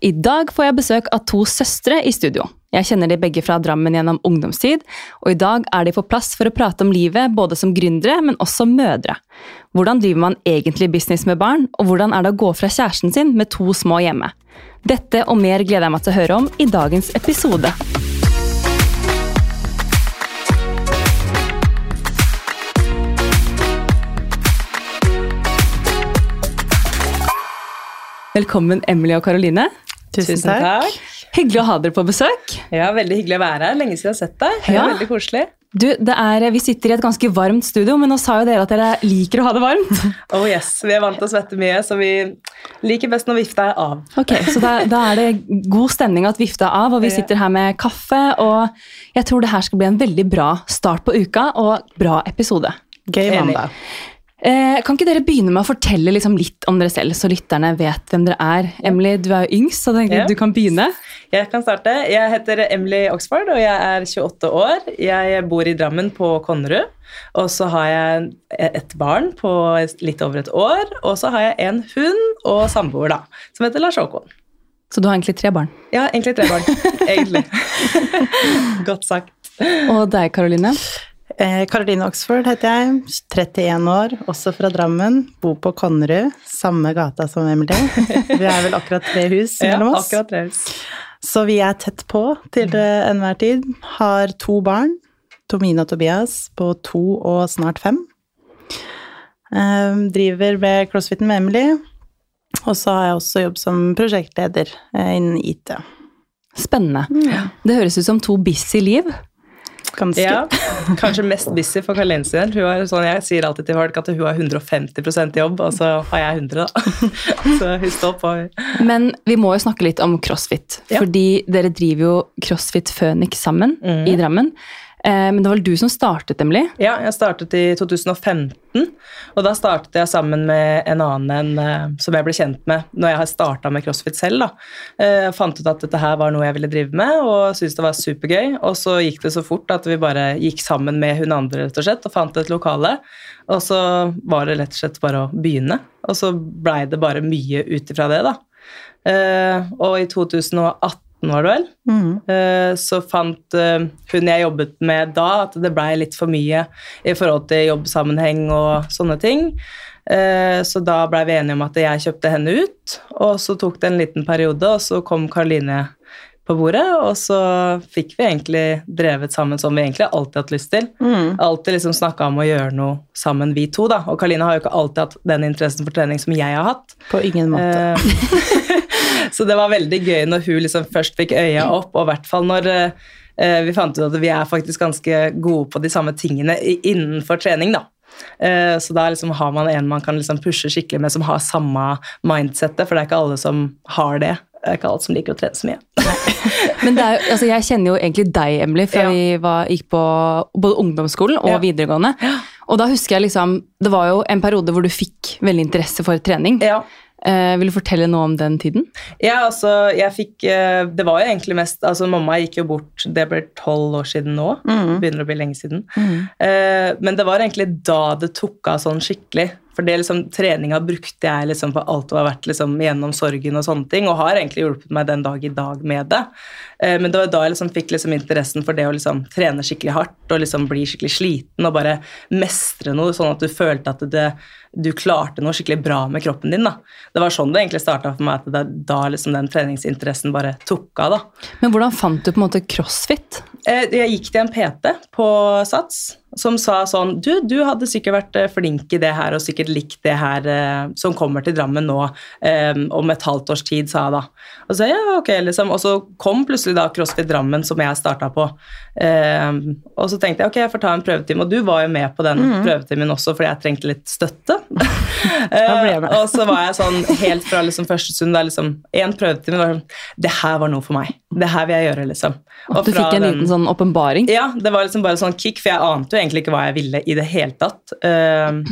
I dag får jeg besøk av to søstre i studio. Jeg kjenner de begge fra Drammen gjennom ungdomstid, og i dag er de på plass for å prate om livet både som gründere, men også mødre. Hvordan driver man egentlig business med barn, og hvordan er det å gå fra kjæresten sin med to små hjemme? Dette og mer gleder jeg meg til å høre om i dagens episode. Velkommen, Emily og Karoline. Tusen takk. Hyggelig å ha dere på besøk. Ja, Veldig hyggelig å være her. Lenge siden jeg har sett deg. Det er Ja. Veldig koselig. Du, det er, Vi sitter i et ganske varmt studio, men nå sa jo dere at dere liker å ha det varmt. Oh yes, Vi er vant til å svette mye, så vi liker best når vifta er av. Ok, Så da, da er det god stemning at vifta er av, og vi sitter her med kaffe. Og jeg tror det her skal bli en veldig bra start på uka, og bra episode. Gøy mandag. Eh, kan ikke dere begynne med å fortelle liksom litt om dere selv, så lytterne vet hvem dere er? Emily, du er jo yngst, så jeg tenkte du kan begynne. Jeg kan starte. Jeg heter Emily Oxford, og jeg er 28 år. Jeg bor i Drammen på Konnerud. Og så har jeg et barn på litt over et år, og så har jeg en hund og samboer da, som heter Lars Håkon. Så du har egentlig tre barn. Ja, egentlig tre barn. egentlig. Godt sagt. Og deg, Karoline? Eh, Caroline Oxford heter jeg, 31 år, også fra Drammen. Bor på Konnerud, samme gata som Emily. Vi er vel akkurat tre hus mellom oss. akkurat tre. Så vi er tett på til eh, enhver tid. Har to barn, Tomine og Tobias, på to og snart fem. Eh, driver ved CrossFiten med Emily. Og så har jeg også jobb som prosjektleder eh, innen IT. Spennende. Det høres ut som to busy liv. Ganske. Ja, kanskje mest busy for Karoline sin. Hun er sånn, Jeg sier alltid til folk at hun har 150% jobb, og så har jeg 100, da. Så hun står på. Men vi må jo snakke litt om crossfit. Ja. Fordi dere driver jo CrossFit Phoenix sammen i Drammen. Eh, men det var vel du som startet, Emily? Ja, jeg startet i 2015, og da startet jeg sammen med en annen eh, som jeg ble kjent med når jeg starta med crossfit selv. da. Eh, Jeg fant ut at dette her var noe jeg ville drive med, og syntes det var supergøy. Og så gikk det så fort at vi bare gikk sammen med hun andre rett og slett, og fant et lokale. Og så var det rett og slett bare å begynne, og så blei det bare mye ut ifra det, da. Og i 2018 var det vel, Mhm. Eh, så fant eh, hun jeg jobbet med da, at det blei litt for mye i forhold til jobbsammenheng og sånne ting. Eh, Så da blei vi enige om at jeg kjøpte henne ut, og så tok det en liten periode, og så kom Karoline på bordet, og så fikk vi egentlig drevet sammen som vi egentlig alltid har hatt lyst til. Mm. Alltid liksom snakka om å gjøre noe sammen, vi to, da. Og Karoline har jo ikke alltid hatt den interessen for trening som jeg har hatt. På ingen måte. Så det var veldig gøy når hun liksom først fikk øya opp, og i hvert fall når eh, vi fant ut at vi er faktisk ganske gode på de samme tingene innenfor trening, da. Eh, så da liksom har man en man kan liksom pushe skikkelig med, som har samme mindsettet, for det er ikke alle som har det. Det er ikke alle som liker å trene så mye. Men er altså jeg kjenner jo egentlig deg, Emily, fra Ja. vi var, gikk på både ungdomsskolen og Ja. videregående. Og da husker jeg liksom Det var jo en periode hvor du fikk veldig interesse for trening. Ja. Eh, vil du fortelle noe om den tiden? Ja, altså, jeg fikk eh, Det var jo egentlig mest Altså, mamma gikk jo bort Det ble tolv år siden nå. Begynner å bli lenge siden. Eh, men det var egentlig da det tok av sånn skikkelig. For det liksom, treninga brukte jeg liksom på alt det har vært liksom gjennom sorgen og sånne ting, og har egentlig hjulpet meg den dag i dag med det. Eh, men det var da jeg liksom fikk liksom interessen for det å liksom trene skikkelig hardt og liksom bli skikkelig sliten og bare mestre noe, sånn at du følte at det, du klarte noe skikkelig bra med kroppen din. da. Det var sånn det egentlig starta for meg, at det, da liksom den treningsinteressen bare tok av. da. Men hvordan fant du på en måte crossfit? Eh, Jeg gikk til en PT på Sats som sa sånn Du, du hadde sikkert vært eh, flink i det her og sikkert likt det her eh, som kommer til Drammen nå eh, om et halvt års tid, sa jeg da. Og så, ja, ok, liksom. og så kom plutselig da CrossFit Drammen, som jeg starta på. Eh, og så tenkte jeg ok, jeg får ta en prøvetime, og du var jo med på den prøvetimen også fordi jeg trengte litt støtte. Eh, og så var jeg sånn helt fra liksom første stund da liksom En prøvetime var sånn Det her var noe for meg. Det her vil jeg gjøre, liksom. Og Du fikk en den- liten sånn åpenbaring? ja, det var liksom bare sånn kick, for jeg ante jo egentlig ikke hva jeg ville i det hele tatt. Ehm,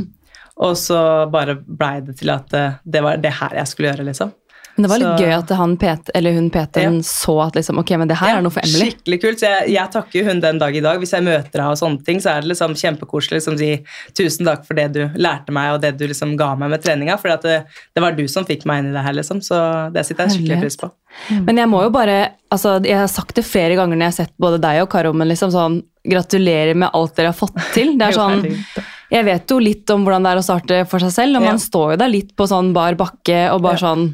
og så bare blei det til at eh, det var det her jeg skulle gjøre, liksom. Men det var litt Så- gøy at han PT, eller hun PT-en så at liksom, ok, men det her Ja, er noe for Emily. Skikkelig kult. Så jeg, jeg takker hun den dag i dag. Hvis jeg møter henne og sånne ting, så er det liksom kjempekoselig liksom si tusen takk for det du lærte meg, og det du liksom ga meg med treninga. For det, det var du som fikk meg inn i det her, liksom. Så det sitter jeg skikkelig pris på. Men jeg må jo bare, altså jeg har sagt det flere ganger når jeg har sett både deg og Karo, men liksom sånn, gratulerer med alt dere har fått til. Det er sånn, jeg vet jo litt om hvordan det er å starte for seg selv, og man står jo der litt på sånn bar bakke og bare sånn,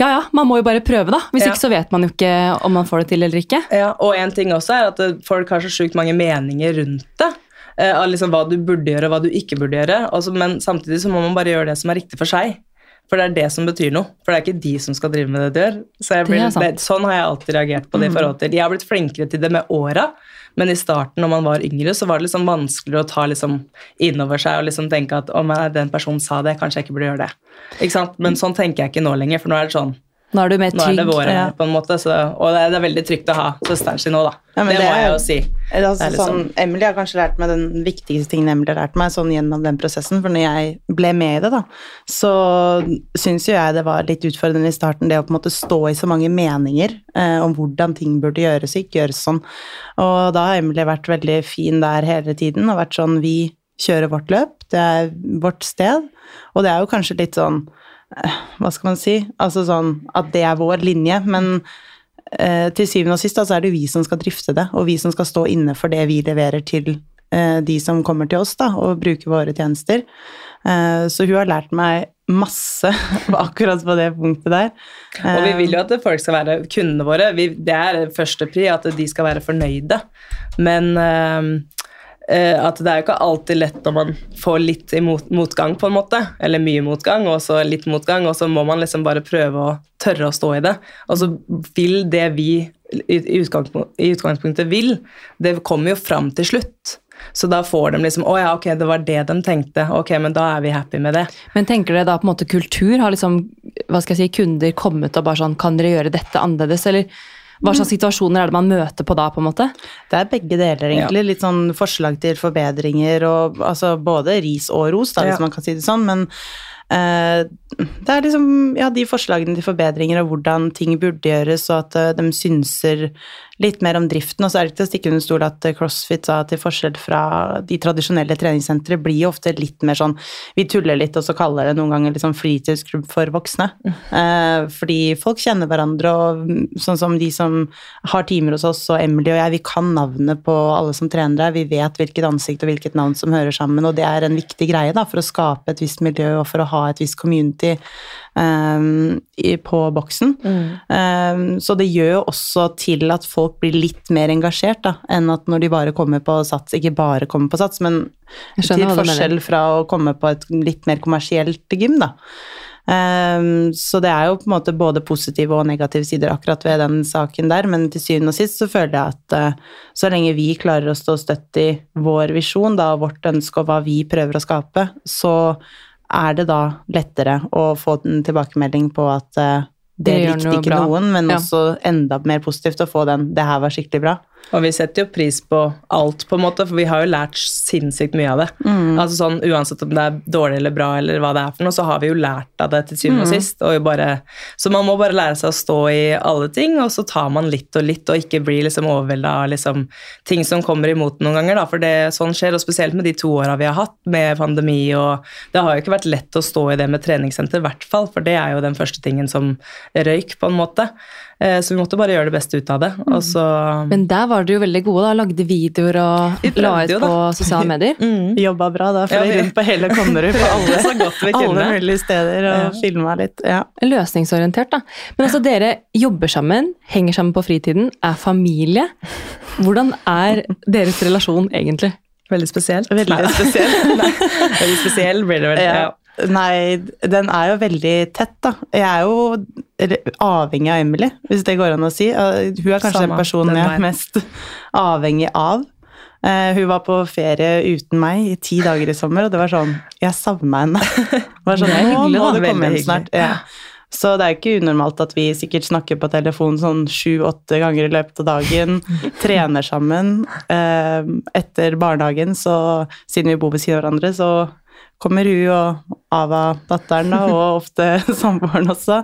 ja ja, man må jo bare prøve da. Hvis Ja. ikke så vet man jo ikke om man får det til eller ikke. Ja, og en ting også er at folk har så sjukt mange meninger rundt det. eh, Av liksom hva du burde gjøre, og hva du ikke burde gjøre. Også, men samtidig så må man bare gjøre det som er riktig for seg. For det er det som betyr noe. For det er ikke de som skal drive med det du gjør. Så Det blir, er det, sånn har jeg alltid reagert på det i forhold til Jeg har blitt flinkere til det med åra, men i starten når man var yngre, så var det liksom vanskeligere å ta liksom innover seg og liksom tenke at om den personen sa det, kanskje jeg ikke burde gjøre det. Men sånn tenker jeg ikke nå lenger, for nå er det sånn Nå er du mer nå er det våre ja. på en måte. Så, og det er, det er veldig trygt å ha søsteren sin nå, da. Ja, det, det må jeg jo- si. Altså, Det er litt sånn, Emily har kanskje lært meg den viktigste tingen Emily har lært meg sånn gjennom den prosessen. For når jeg ble med i det, da, så syns jo jeg det var litt utfordrende i starten det å på en måte stå i så mange meninger eh, om hvordan ting burde gjøres og ikke gjøres sånn. Og da har Emily vært veldig fin der hele tiden og vært sånn Vi kjører vårt løp, det er vårt sted. Og det er jo kanskje litt sånn Hva skal man si? Altså sånn at det er vår linje, men eh, til syvende og sist altså, så er det vi som skal drifte det, og vi som skal stå inne for det vi leverer til eh, de som kommer til oss da, og bruker våre tjenester. Eh, så hun har lært meg masse akkurat på det punktet der. Og vi vil jo at folk skal være kundene våre. Vi, det er første pri, at de skal være fornøyde. Men eh, eh, at det er jo ikke alltid lett når man får litt imot, motgang, på en måte. Eller mye motgang, og så litt motgang, og så må man liksom bare prøve å tørre å stå i det. Og så vil det vi i utgangspunktet vil, det kommer jo fram til slutt. Så da får de liksom Å ja, ok, det var det de tenkte. Ok, men da er vi happy med det. Men tenker dere da på en måte kultur? Har liksom, hva skal jeg si, kunder kommet og bare sånn Kan dere gjøre dette annerledes? Eller hva slags situasjoner er det man møter på da, på en måte? Det er begge deler, egentlig. Litt sånn forslag til forbedringer og altså både ris og ros, da, hvis Ja. man kan si det sånn, men det er liksom ja, de forslagene til forbedringer og hvordan ting burde gjøres, og at eh, de synser litt mer om driften. Og så er det ikke til å stikke under stol at eh, CrossFit, da, til forskjell fra de tradisjonelle treningssentre, blir jo ofte litt mer sånn Vi tuller litt og så kaller det noen ganger liksom fritidsklubb for voksne. Eh, fordi folk kjenner hverandre, og mm, sånn som de som har timer hos oss, og Emily og jeg, vi kan navnet på alle som trener her. Vi vet hvilket ansikt og hvilket navn som hører sammen, og det er en viktig greie da, for å skape et visst miljø og for å ha et visst community um, i, på boksen. Um, så det gjør jo også til at folk blir litt mer engasjert, da, enn at når de bare kommer på sats, ikke bare kommer på sats, men til forskjell fra å komme på et litt mer kommersielt gym, da. Um, så det er jo på en måte både positive og negative sider akkurat ved den saken der, men til syvende og sist så føler jeg at uh, så lenge vi klarer å stå støtt i vår visjon, da, og vårt ønske og hva vi prøver å skape, så er det da lettere å få en tilbakemelding på at uh, det Det likte noe ikke bra. noen, men Ja. også enda mer positivt å få den 'det her var skikkelig bra'. Og vi setter jo pris på alt, på en måte, for vi har jo lært sinnssykt mye av det. Altså sånn, Uansett om det er dårlig eller bra, eller hva det er for noe, så har vi jo lært av det til syvende og sist. Og bare, så man må bare lære seg å stå i alle ting, og så tar man litt og litt, og ikke blir liksom overvelda av liksom, ting som kommer imot noen ganger. Da, for det, sånn skjer, og spesielt med de to åra vi har hatt med pandemi. og Det har jo ikke vært lett å stå i det med treningssenter, i hvert fall, for det er jo den første tingen som røyk, på en måte. Eh, Så vi måtte bare gjøre det beste ut av det. Og så Men der var dere jo veldig gode, da. Lagde videoer og la ut på sosiale medier. mm. Jobba bra da, for Ja, vi rundt på hele Konnerud på alle, Så godt vi alle kunne. mulige steder og Ja. filma litt. Ja. Løsningsorientert, da. Men altså, dere jobber sammen, henger sammen på fritiden, er familie. Hvordan er deres relasjon egentlig? Veldig spesielt. Veldig Nei. spesiell. Nei, veldig spesiell blir det vel. Ja. Nei, den er jo veldig tett, da. Jeg er jo avhengig av Emily, hvis det går an å si. Hun er kanskje Samme, den personen jeg er mest avhengig av. Eh, hun var på ferie uten meg i ti dager i sommer, og det var sånn Jeg savna henne. Det var sånn, Det er Nå må du komme hjem snart. Ja. Så det er ikke unormalt at vi sikkert snakker på telefon sånn sju-åtte ganger i løpet av dagen. Trener sammen. Eh, etter barnehagen, så siden vi bor ved siden av hverandre, så kommer hun og Ava, datteren, da, og ofte samboeren også,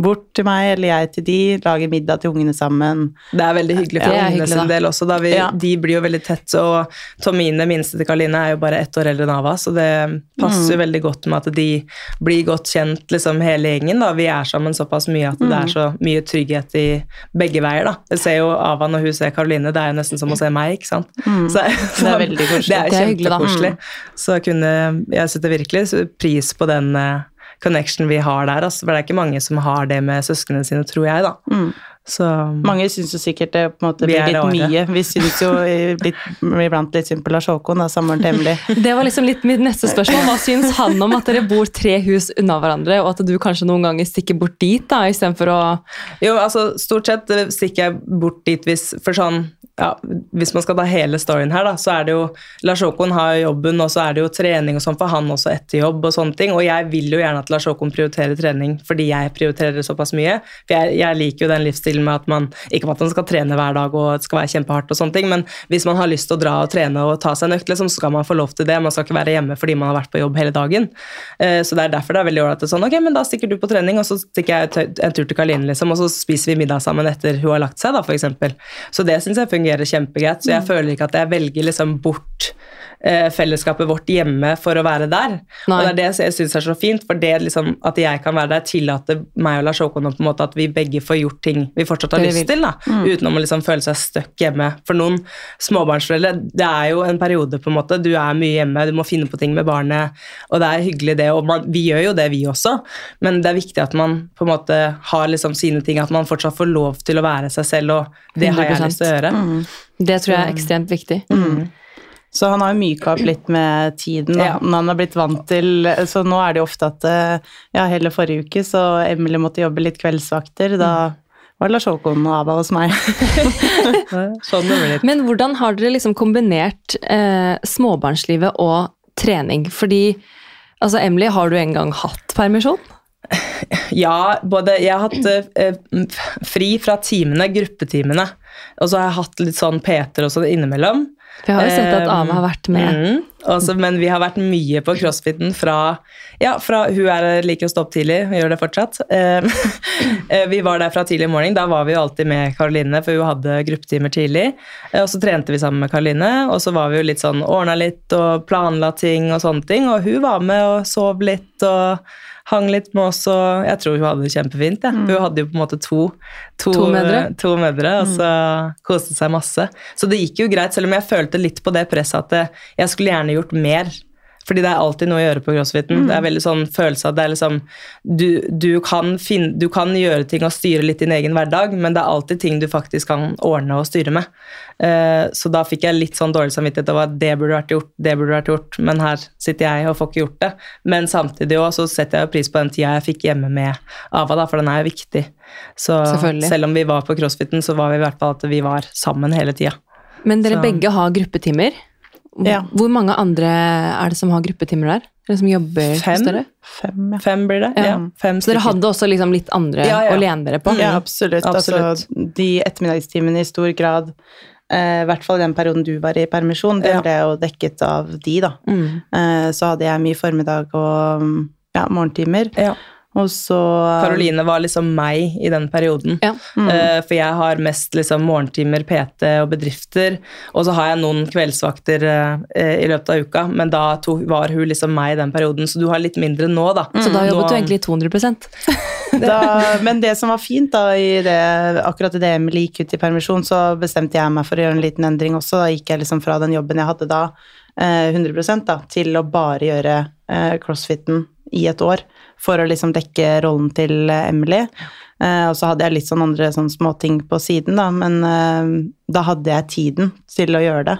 bort til meg eller jeg til de, lager middag til ungene sammen. Det er veldig hyggelig for Ja, ungene sin del også. Da vi, Ja. De blir jo veldig tett, og Tomine, minste til Karoline, er jo bare ett år eldre enn Ava, så det passer Mm. jo veldig godt med at de blir godt kjent, liksom hele gjengen. da. Vi er sammen såpass mye at det Mm. er så mye trygghet i begge veier. da. Jeg ser jo Ava når hun ser Karoline, det er jo nesten som å se meg, ikke sant. Så, Det er veldig koselig. Det er Det er hyggelig, da. kjempekoselig. Så kunne, jeg setter virkelig pris på den eh, connection vi har der, altså, for det er ikke mange som har det med søsknene sine, tror jeg, da. Så Mange syns jo sikkert det på en måte blir litt mye. Vi syns jo litt, iblant litt synd på Lars Håkon, da, samboeren til Emily. Det var liksom litt mitt neste spørsmål. Hva syns han om at dere bor tre hus unna hverandre, og at du kanskje noen ganger stikker bort dit, da, istedenfor å Jo, altså stort sett stikker jeg bort dit hvis For sånn ja, Hvis man skal ta hele storyen her, da, så er det jo Lars Håkon har jobben, og så er det jo trening og sånn for han også etter jobb og sånne ting. Og jeg vil jo gjerne at Lars Håkon prioriterer trening fordi jeg prioriterer det såpass mye. For jeg, jeg liker jo den livsstilen med at man Ikke at man skal trene hver dag og det skal være kjempehardt og sånne ting, men hvis man har lyst til å dra og trene og ta seg en økt, liksom, så skal man få lov til det. Man skal ikke være hjemme fordi man har vært på jobb hele dagen. Eh, så det er derfor det er veldig ålreit at det er sånn Ok, men da stikker du på trening, og så stikker jeg en tur til Kaline, liksom, og så spiser vi middag sammen etter hun har lagt seg, da, eksempel. Så det syns jeg fungerer kjempegreit. Så jeg føler ikke at jeg velger liksom bort eh, fellesskapet vårt hjemme for å være der. Nei. Og det er det jeg syns er så fint, for det liksom, at jeg kan være der, tillater meg og Lars Håkon på en måte at vi begge får gjort ting vi fortsatt har lyst til, da, uten å liksom føle seg stuck hjemme. For noen småbarnsforeldre, det er jo en periode, på en måte. Du er mye hjemme, du må finne på ting med barnet, og det er hyggelig, det. Og man, vi gjør jo det, vi også, men det er viktig at man på en måte har liksom sine ting, at man fortsatt får lov til å være seg selv, og det har jeg lyst til å gjøre. Det tror jeg er ekstremt viktig. Så han har jo myka opp litt med tiden, da. Ja. når han har blitt vant til Så nå er det jo ofte at eh, Ja, hele forrige uke så Emily måtte jobbe litt kveldsvakter. Da var det Lars Håkon og Ava hos meg. Sånn det blir. Men hvordan har dere liksom kombinert eh, småbarnslivet og trening? Fordi altså Emily, har du en gang hatt permisjon? Ja, både Jeg har hatt eh, fri fra timene, gruppetimene, og så har jeg hatt litt sånn Peter også innimellom. For jeg har jo sett at Ame har vært med. Mm, også, men vi har vært mye på crossfiten fra Ja, fra hun er, liker å stå opp tidlig, gjør det fortsatt. Eh, eh, vi var der fra tidlig morgen. Da var vi jo alltid med Karoline, for hun hadde gruppetimer tidlig. Eh, og så trente vi sammen med Karoline, og så var vi jo litt sånn ordna litt og planla ting og sånne ting. Og hun var med og sov litt og hang litt med oss, og jeg tror hun hadde det kjempefint. Ja. Hun hadde jo på en måte to, to, To mødre. to mødre, og så koste seg masse. Så det gikk jo greit, selv om jeg følte litt på det presset at jeg skulle gjerne gjort mer. Fordi det er alltid noe å gjøre på crossfiten. Det er veldig sånn følelse av det er liksom du, du, kan finne, du kan gjøre ting og styre litt din egen hverdag, men det er alltid ting du faktisk kan ordne og styre med. Uh, så da fikk jeg litt sånn dårlig samvittighet over at det burde vært gjort, det burde vært gjort, men her sitter jeg og får ikke gjort det. Men samtidig også, så setter jeg jo pris på den tida jeg fikk hjemme med Ava, da, for den er jo viktig. Så selv om vi var på crossfiten, så var vi i hvert fall at vi var sammen hele tida. Men dere Så- begge har gruppetimer. Ja. Hvor mange andre er det som har gruppetimer der? Eller som jobber Fem? Fem, ja. Fem blir det? Ja. Ja. fem Så dere hadde også liksom litt andre Ja, ja. å lene dere på? Ja, absolutt. Absolutt. Altså, de ettermiddagstimene i stor grad, eh, i hvert fall i den perioden du var i permisjon, det ble jo dekket av de, da. Mm. Eh, så hadde jeg mye formiddag og mm, ja, morgentimer. Ja. Og så Karoline var liksom meg i den perioden. Ja. Eh, for jeg har mest liksom morgentimer, PT og bedrifter. Og så har jeg noen kveldsvakter eh, i løpet av uka, men da to, var hun liksom meg i den perioden. Så du har litt mindre nå, da. Så da jobbet Nå- du egentlig 200 da, men det som var fint da, i det, akkurat idet Emily gikk ut i permisjon, så bestemte jeg meg for å gjøre en liten endring også. Da gikk jeg liksom fra den jobben jeg hadde da, eh, 100 da, til å bare gjøre eh, crossfiten i et år, for å liksom dekke rollen til eh, Emily. Eh, og så hadde jeg litt sånn andre sånn småting på siden, da, men eh, da hadde jeg tiden til å gjøre det.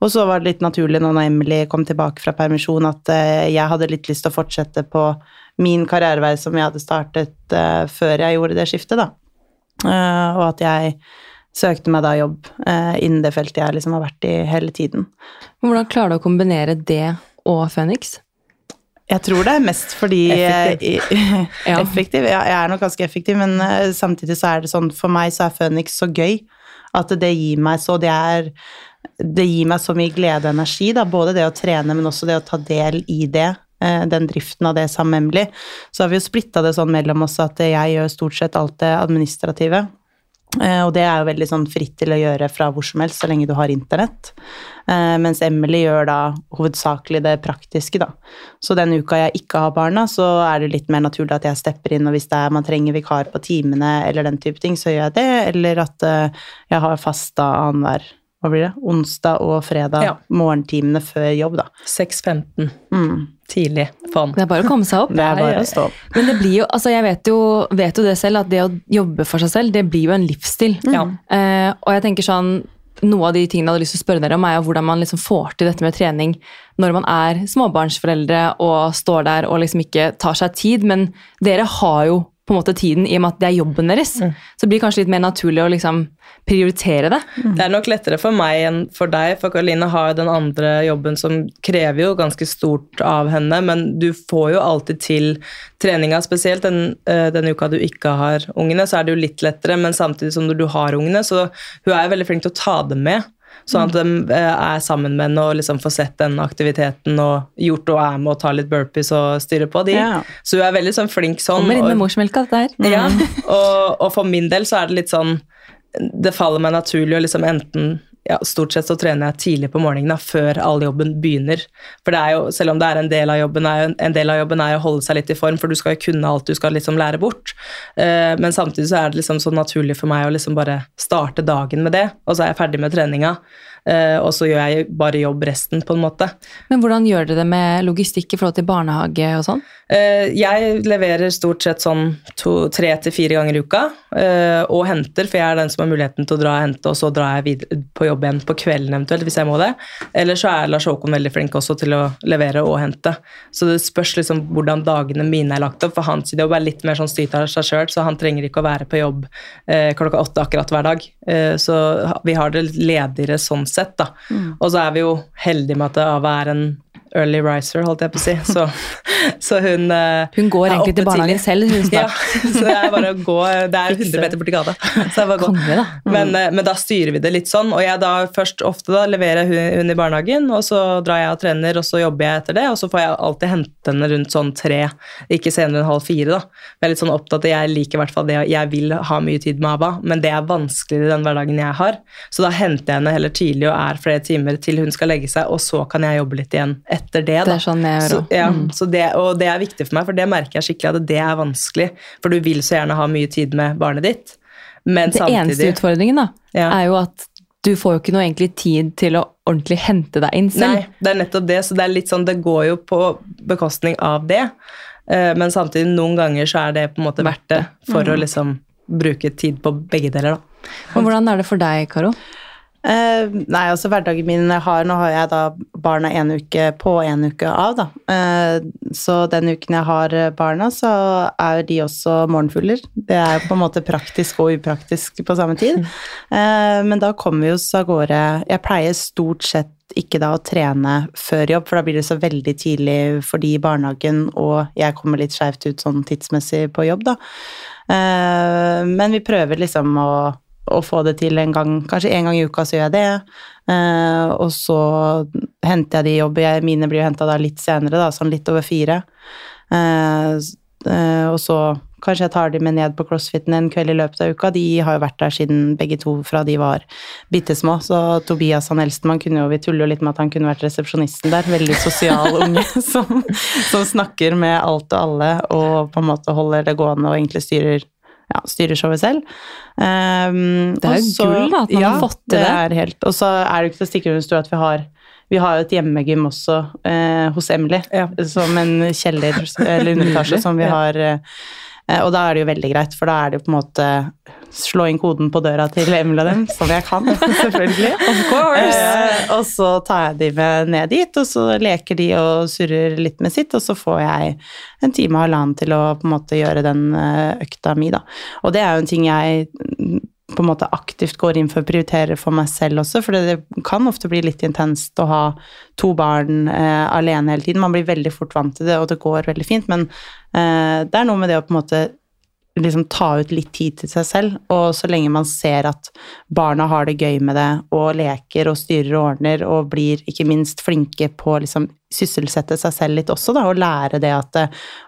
Og så var det litt naturlig nå når Emily kom tilbake fra permisjon, at eh, jeg hadde litt lyst til å fortsette på min karrierevei som jeg hadde startet eh, før jeg gjorde det skiftet, da. Eh, og at jeg søkte meg da jobb eh, innen det feltet jeg liksom har vært i hele tiden. Hvordan klarer du å kombinere det og Phoenix? Jeg tror det er mest fordi Effektiv. eh, Ja. Effektiv? Ja, jeg er nok ganske effektiv, men eh, samtidig så er det sånn For meg så er Phoenix så gøy at det gir meg så Det er det gir meg så mye glede og energi, da. både det å trene, men også det å ta del i det eh, den driften av det sammen med Emily. Så har vi jo splitta det sånn mellom oss at jeg gjør stort sett alt det administrative. Eh, og det er jo veldig sånn fritt til å gjøre fra hvor som helst, så lenge du har internett. Eh, mens Emily gjør da hovedsakelig det praktiske, da. Så den uka jeg ikke har barna, så er det litt mer naturlig at jeg stepper inn, og hvis det er man trenger vikar på timene eller den type ting, så gjør jeg det. Eller at eh, jeg har fasta annenhver hva blir det, onsdag og fredag, Ja. morgentimene før jobb, da. 6.15. Mm. Tidlig. Faen. Det er bare å komme seg opp. Det er bare å stå opp. Men det blir jo, altså jeg vet jo, vet jo det selv, at det å jobbe for seg selv, det blir jo en livsstil. Ja. Eh, og jeg tenker sånn, noe av de tingene jeg hadde lyst til å spørre dere om, er jo hvordan man liksom får til dette med trening når man er småbarnsforeldre og står der og liksom ikke tar seg tid. Men dere har jo på en måte tiden i og med at det er jobben deres. Så det blir kanskje litt mer naturlig å liksom prioritere det. Det er nok lettere for meg enn for deg, for Karoline har jo den andre jobben som krever jo ganske stort av henne, men du får jo alltid til treninga, spesielt den, eh, den uka du ikke har ungene, så er det jo litt lettere, men samtidig som når du har ungene, så hun er jo veldig flink til å ta dem med. Sånn at de eh, er sammen med henne og liksom får sett den aktiviteten og gjort og er med og tar litt burpees og styrer på de. Ja. Så hun er veldig sånn flink sånn. Kommer inn med morsmelka, dette her. ja, og, og for min del så er det litt sånn Det faller meg naturlig å liksom enten ja, Stort sett så trener jeg tidlig på morgenen da, før all jobben begynner. For det er jo, selv om det er en del av jobben, er jo, en del av jobben er å holde seg litt i form, for du skal jo kunne alt du skal liksom lære bort. Uh, men samtidig så er det liksom så naturlig for meg å liksom bare starte dagen med det, og så er jeg ferdig med treninga. Eh, og så gjør jeg bare jobb resten, på en måte. Men hvordan gjør dere det med logistikk i forhold til barnehage og sånn? Eh, Jeg leverer stort sett sånn to, tre til fire ganger i uka, eh, og henter, for jeg er den som har muligheten til å dra og hente, og så drar jeg videre på jobb igjen på kvelden eventuelt, hvis jeg må det. Eller så er Lars Håkon veldig flink også til å levere og hente. Så det spørs liksom hvordan dagene mine er lagt opp, for hans jobb er litt mer sånn styrt av seg sjøl, så han trenger ikke å være på jobb klokka åtte akkurat hver dag. Så vi har det ledigere sånn sett, da. Og så er vi jo heldige med at Ava er en early riser, holdt jeg på å si. Så, så hun eh, Hun går egentlig til barnehagen selv. Hun Ja, så det er bare å gå Det er 100 meter borti gata. Så er bare går. gå. Konge, da. Men, eh, men da styrer vi det litt sånn, og jeg da først ofte da leverer hun, hun i barnehagen, og så drar jeg og trener, og så jobber jeg etter det, og så får jeg alltid hente henne rundt sånn tre, ikke senere enn halv fire, da. Jeg er litt sånn opptatt av, jeg liker i hvert fall det, jeg vil ha mye tid med Ava, men det er vanskeligere den hverdagen jeg har, så da henter jeg henne heller tidlig og er flere timer til hun skal legge seg, og så kan jeg jobbe litt igjen etter det, da. Det er sånn jeg gjør Så, ja, Mm. så det, og det er viktig for meg, for det merker jeg skikkelig at det er vanskelig. For du vil så gjerne ha mye tid med barnet ditt. Men Det eneste utfordringen da, Ja. er jo at du får jo ikke noe egentlig tid til å ordentlig hente deg inn selv. Nei, det er nettopp det. Så det er litt sånn, det går jo på bekostning av det. Eh, Men samtidig, noen ganger så er det på en måte verdt det for Mm. å liksom bruke tid på begge deler, da. Men hvordan er det for deg, Karo? Eh, nei, altså hverdagen min jeg har, Nå har jeg da barna en uke på en uke av, da. Eh, så den uken jeg har barna, så er de også morgenfugler. Det er på en måte praktisk og upraktisk på samme tid. Eh, men da kommer vi oss av gårde Jeg pleier stort sett ikke da å trene før jobb, for da blir det så veldig tidlig for de i barnehagen, og jeg kommer litt skeivt ut sånn tidsmessig på jobb, da. Eh, men vi prøver liksom å, å få det til en gang, kanskje en gang i uka så gjør jeg det. Eh, og så henter jeg de i jobb, jeg, mine blir henta litt senere, da, sånn litt over fire. Eh, eh, og så kanskje jeg tar de med ned på crossfiten en kveld i løpet av uka. De har jo vært der siden begge to fra de var bitte små, så Tobias han eldstemann kunne jo, vi tuller jo litt med at han kunne vært resepsjonisten der. Veldig sosial unge som, som snakker med alt og alle og på en måte holder det gående og egentlig styrer ja, styrer showet selv. Um, Det er jo og gull, da, at man har fått til det. er helt, og så er det ikke til å stikke under stol at vi har vi har jo et hjemmegym også eh, hos Emily, Ja. som en kjeller eller underetasje som vi har eh, Og da er det jo veldig greit, for da er det jo på en måte slå inn koden på døra til Emil og dem, som jeg kan, selvfølgelig. Of course! Eh, og så tar jeg de med ned dit, og så leker de og surrer litt med sitt, og så får jeg en time og halvannen til å på en måte gjøre den eh, økta mi, da. Og det er jo en ting jeg på en måte aktivt går inn for å prioritere for meg selv også, for det kan ofte bli litt intenst å ha to barn eh, alene hele tiden. Man blir veldig fort vant til det, og det går veldig fint, men eh, det er noe med det å på en måte liksom ta ut litt tid til seg selv. Og så lenge man ser at barna har det gøy med det, og leker og styrer og ordner, og blir ikke minst flinke på å liksom sysselsette seg selv litt også, da, og lære det at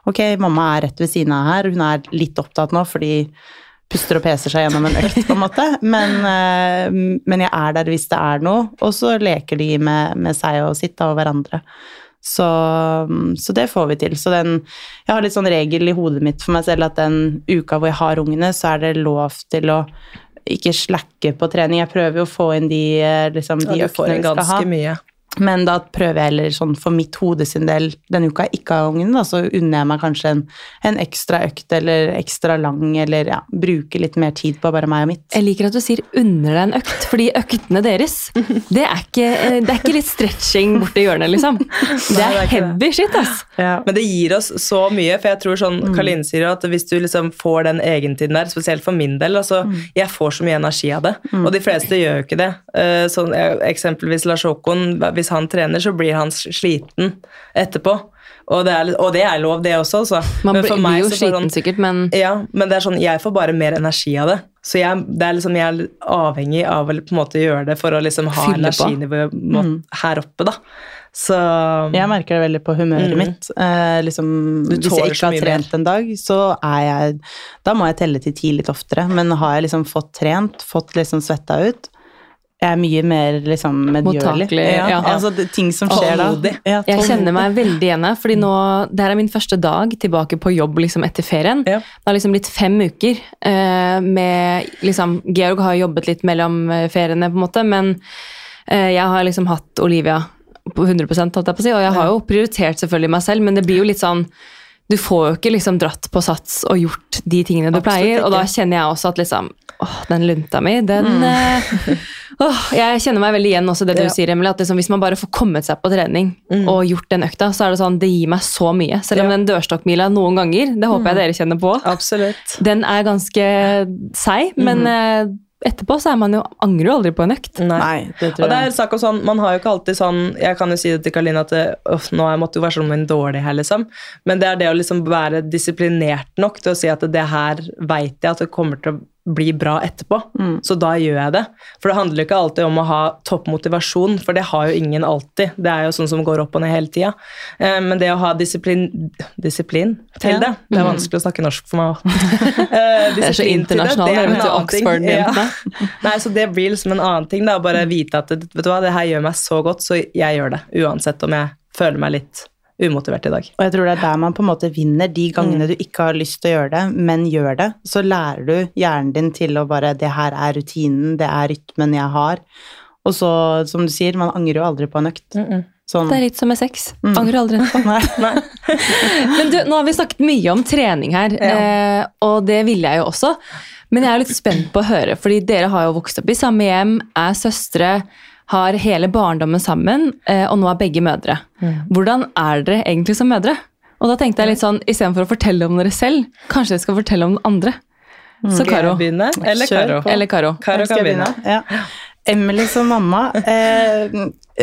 ok, mamma er rett ved siden av her, hun er litt opptatt nå fordi puster og peser seg gjennom en økt, på en måte. Men, eh, men, jeg er der hvis det er noe, og så leker de med, med seg og sitt og hverandre. Så, så, det får vi til. Så den Jeg har litt sånn regel i hodet mitt for meg selv at den uka hvor jeg har ungene, så er det lov til å ikke slakke på trening. Jeg prøver jo å få inn de, eh, liksom, de øktene vi skal ha. Mye. Men da prøver jeg heller sånn for mitt hode sin del denne uka jeg ikke har ungen, da, så unner jeg meg kanskje en, en, ekstra økt eller ekstra lang, eller ja, bruke litt mer tid på bare meg og mitt. Jeg liker at du sier 'unner deg en økt', fordi øktene deres, det er ikke, det er ikke litt stretching borti hjørnet, liksom. Det er, er heavy shit, ass. Ja. Men det gir oss så mye, for jeg tror sånn Karline sier sier at hvis du liksom får den egentiden der, spesielt for min del, altså mm. jeg får så mye energi av det, mm. og de fleste gjør jo ikke det. Uh, sånn, eksempelvis Lars Håkon hvis han trener, så blir han sliten etterpå. Og det, er, og det er, lov, det også. Så. Man blir, meg, jo sliten sånn, sikkert, men Ja, men det er sånn, jeg får bare mer energi av det. Så jeg, det er, liksom, jeg er avhengig av å på en måte gjøre det for å liksom ha energinivået mm. her oppe, da. Så Jeg merker det veldig på humøret mm. mitt. Eh, liksom, hvis jeg ikke har trent mer. en dag, så er jeg Da må jeg telle til ti litt oftere. Men har jeg liksom fått trent, fått liksom svetta ut, jeg er mye mer liksom medgjørlig. Ja, ja. Altså, det, ting som skjer da. Ja, jeg kjenner meg veldig igjen her, fordi nå, det her er min første dag tilbake på jobb liksom, etter ferien. Det har liksom blitt fem uker eh, med liksom, Georg har jobbet litt mellom eh, feriene, på en måte, men eh, jeg har liksom hatt Olivia på 100 holdt jeg på å si, og jeg har jo prioritert selvfølgelig meg selv, men det blir jo litt sånn du får jo ikke liksom dratt på sats og gjort de tingene du Absolutt pleier, ikke. og da kjenner jeg også at liksom åh, den lunta mi, den mm. eh, åh, Jeg kjenner meg veldig igjen også det du ja. sier, Emily. At liksom, hvis man bare får kommet seg på trening mm. og gjort den økta, så er det sånn, det gir meg så mye. Selv om ja. den dørstokkmila noen ganger, det håper jeg mm. dere kjenner på, Absolutt. den er ganske seig, men mm. eh, etterpå så er man jo, angrer jo aldri på en økt. Nei, det tror jeg. Og det er sak sånn, Man har jo ikke alltid sånn Jeg kan jo si det til Karline at øh, nå er motivasjonen min dårlig her, liksom. Men det er det å liksom være disiplinert nok til å si at det her veit jeg at det kommer til å bli bra etterpå. Mm. Så da gjør jeg det. For det handler ikke alltid om å ha topp motivasjon, for det har jo ingen alltid. Det er jo sånn som går opp og ned hele tida. Eh, men det å ha disiplin, disiplin til ja. det Det er mm. vanskelig å snakke norsk for meg òg. eh, det er så internasjonalt. Det er jo Oxford ja. Nei, så det blir liksom en annen ting. da, Bare vite at vet du hva, det her gjør meg så godt, så jeg gjør det. Uansett om jeg føler meg litt umotivert i dag. Og jeg tror det er der man på en måte vinner. De gangene mm. du ikke har lyst til å gjøre det, men gjør det, så lærer du hjernen din til å bare Det her er rutinen, det er rytmen jeg har. Og så, som du sier, man angrer jo aldri på en økt. Mm -mm. Sånn. Det er litt som med sex. Mm. Angrer aldri på. Men du, nå har vi snakket mye om trening her, ja. eh, og det ville jeg jo også. Men jeg er litt spent på å høre, fordi dere har jo vokst opp i samme hjem, er søstre har hele barndommen sammen, eh, og nå er begge mødre. Hvordan er dere egentlig som mødre? Og da tenkte jeg litt sånn, Istedenfor å fortelle om dere selv, kanskje dere skal fortelle om den andre. Mm. Så Karo. Begynne, eller Karo? Eller Karo. Karo kan begynne. Ja. Emily som mamma eh,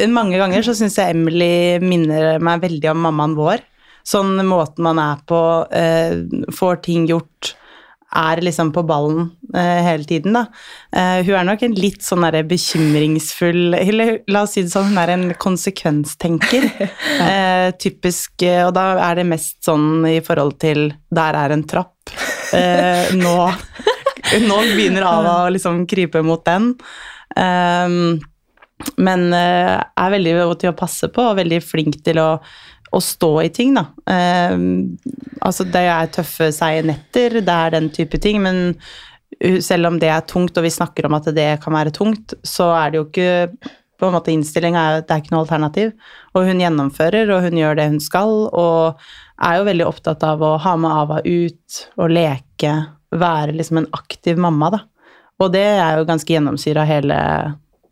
Mange ganger så syns jeg Emily minner meg veldig om mammaen vår. Sånn måten man er på, eh, får ting gjort er liksom på ballen eh, hele tiden, da. Eh, hun er nok en litt sånn derre bekymringsfull Eller la oss si det sånn, hun er en konsekvenstenker. eh, typisk eh, Og da er det mest sånn i forhold til Der er en trapp. Eh, nå, nå begynner Ava å liksom krype mot den. Ehm, men eh, er veldig god til å passe på og veldig flink til å å stå i ting, da. Eh, altså det er tøffe seige netter, det er den type ting, men selv om det er tungt, og vi snakker om at det kan være tungt, så er det jo ikke på en måte Innstillinga er det er ikke noe alternativ. Og hun gjennomfører, og hun gjør det hun skal, og er jo veldig opptatt av å ha med Ava ut og leke, være liksom en aktiv mamma, da. Og det er jo ganske gjennomsyra hele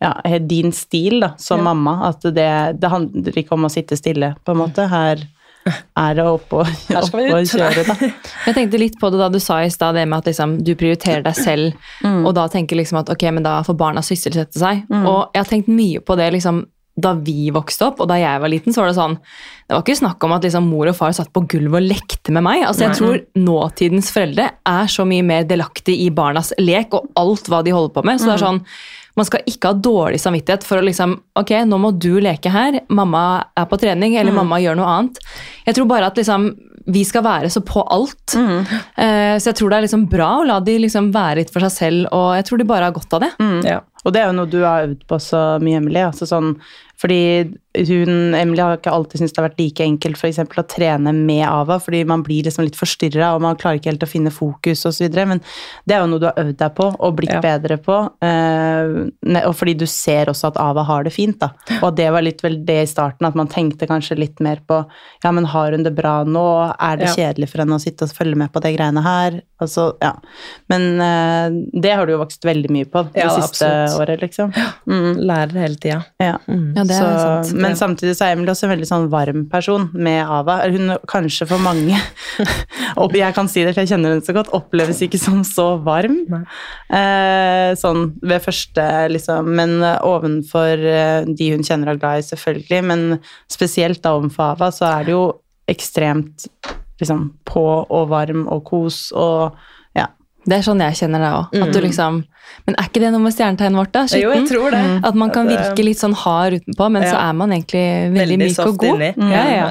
ja, din stil da, som ja. mamma. At det, det, handler ikke om å sitte stille, på en måte. Her er det opp og, opp og kjøre, da. Jeg tenkte litt på det da du sa i stad, det med at liksom, du prioriterer deg selv, mm. og da tenker liksom at ok, men da får barna sysselsette seg. Mm. Og jeg har tenkt mye på det liksom da vi vokste opp, og da jeg var liten, så var det sånn Det var ikke snakk om at liksom, mor og far satt på gulvet og lekte med meg. Altså, jeg tror nåtidens foreldre er så mye mer delaktig i barnas lek og alt hva de holder på med. Så det er sånn man skal ikke ha dårlig samvittighet for å liksom Ok, nå må du leke her. Mamma er på trening, eller mamma gjør noe annet. Jeg tror bare at liksom vi skal være så på alt. Eh, så jeg tror det er liksom bra å la de liksom være litt for seg selv, og jeg tror de bare har godt av det. Ja. Og det er jo noe du har øvd på så mye, Emily. Altså sånn, fordi hun, Emily har ikke alltid syntes det har vært like enkelt for eksempel, å trene med Ava, fordi man blir liksom litt forstyrra og man klarer ikke helt å finne fokus osv. Men det er jo noe du har øvd deg på og blitt Ja. bedre på. Eh, og fordi du ser også at Ava har det fint. da. Og det var litt vel det i starten, at man tenkte kanskje litt mer på ja, men har hun det bra nå? Er det Ja. kjedelig for henne å sitte og følge med på de greiene her? Altså, ja. Men eh, det har du jo vokst veldig mye på de Ja, siste absolutt. Året, liksom. Mm, Lærer hele tida. ja. Ja, det er Så, sant. men samtidig så er Emily også en veldig sånn varm person med Ava. Hun kanskje for mange og Jeg kan si det, for jeg kjenner henne så godt. Oppleves ikke som så varm. Eh, sånn ved første, liksom. Men eh, ovenfor eh, de hun kjenner og er glad i, selvfølgelig. Men spesielt da ovenfor Ava, så er det jo ekstremt liksom på og varm og kos og. Det er sånn jeg kjenner det òg. Du liksom Men er ikke det noe med stjernetegnet vårt, da? Jo, jeg tror det. At man kan eh, virke litt sånn hard utenpå, men så er man egentlig veldig, Veldig myk og god. inni. Ja, ja.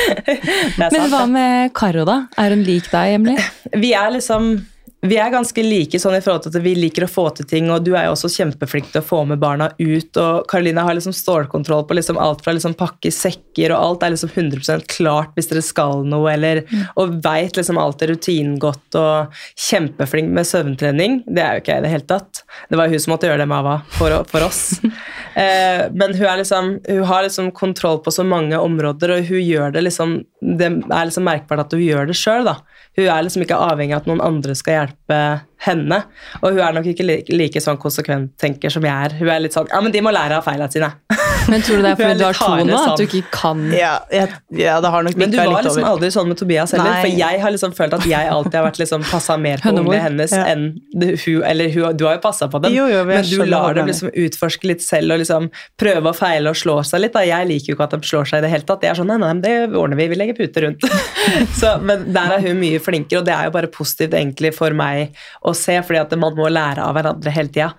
Men hva med Karo, da? Er hun lik deg, Emily? Vi er liksom vi er ganske like sånn i forhold til at vi liker å få til ting, og du er jo også kjempeflink til å få med barna ut. og Karoline har liksom stålkontroll på liksom alt fra liksom pakke sekker, og alt er liksom 100% klart hvis dere skal noe, eller, og veit liksom alt er rutinen godt, og kjempeflink med søvntrening. Det er jo ikke jeg i det hele tatt. Det var jo hun som måtte gjøre det med Ava for, for oss. Eh, men hun, er liksom, hun har liksom kontroll på så mange områder, og hun gjør det liksom Det er liksom merkbart at hun gjør det sjøl, da. Hun er liksom ikke avhengig av at noen andre skal hjelpe henne. Og hun er nok ikke like, like sånn konsekvent tenker som jeg er. Hun er litt sånn Ja, men de må lære av feilene sine. Men tror du det er fordi du har to nå? At du sånn. ikke kan Ja, jeg, ja det har nok Men du var litt liksom over. aldri sånn med Tobias heller. Nei. For jeg har liksom følt at jeg alltid har vært liksom passa mer på ungene hennes Ja. enn hun Eller hun, du har jo passa på dem, Jo, jo, men du lar dem liksom utforske litt selv og liksom prøve og feile og slå seg litt. Da. Jeg liker jo ikke at de slår seg i det hele tatt. Jeg er sånn, nei, nei, det ordner vi, vi legger pute rundt. så, men der er hun mye flinkere, og det er jo bare positivt egentlig for meg å se, fordi at man må lære av hverandre hele tida.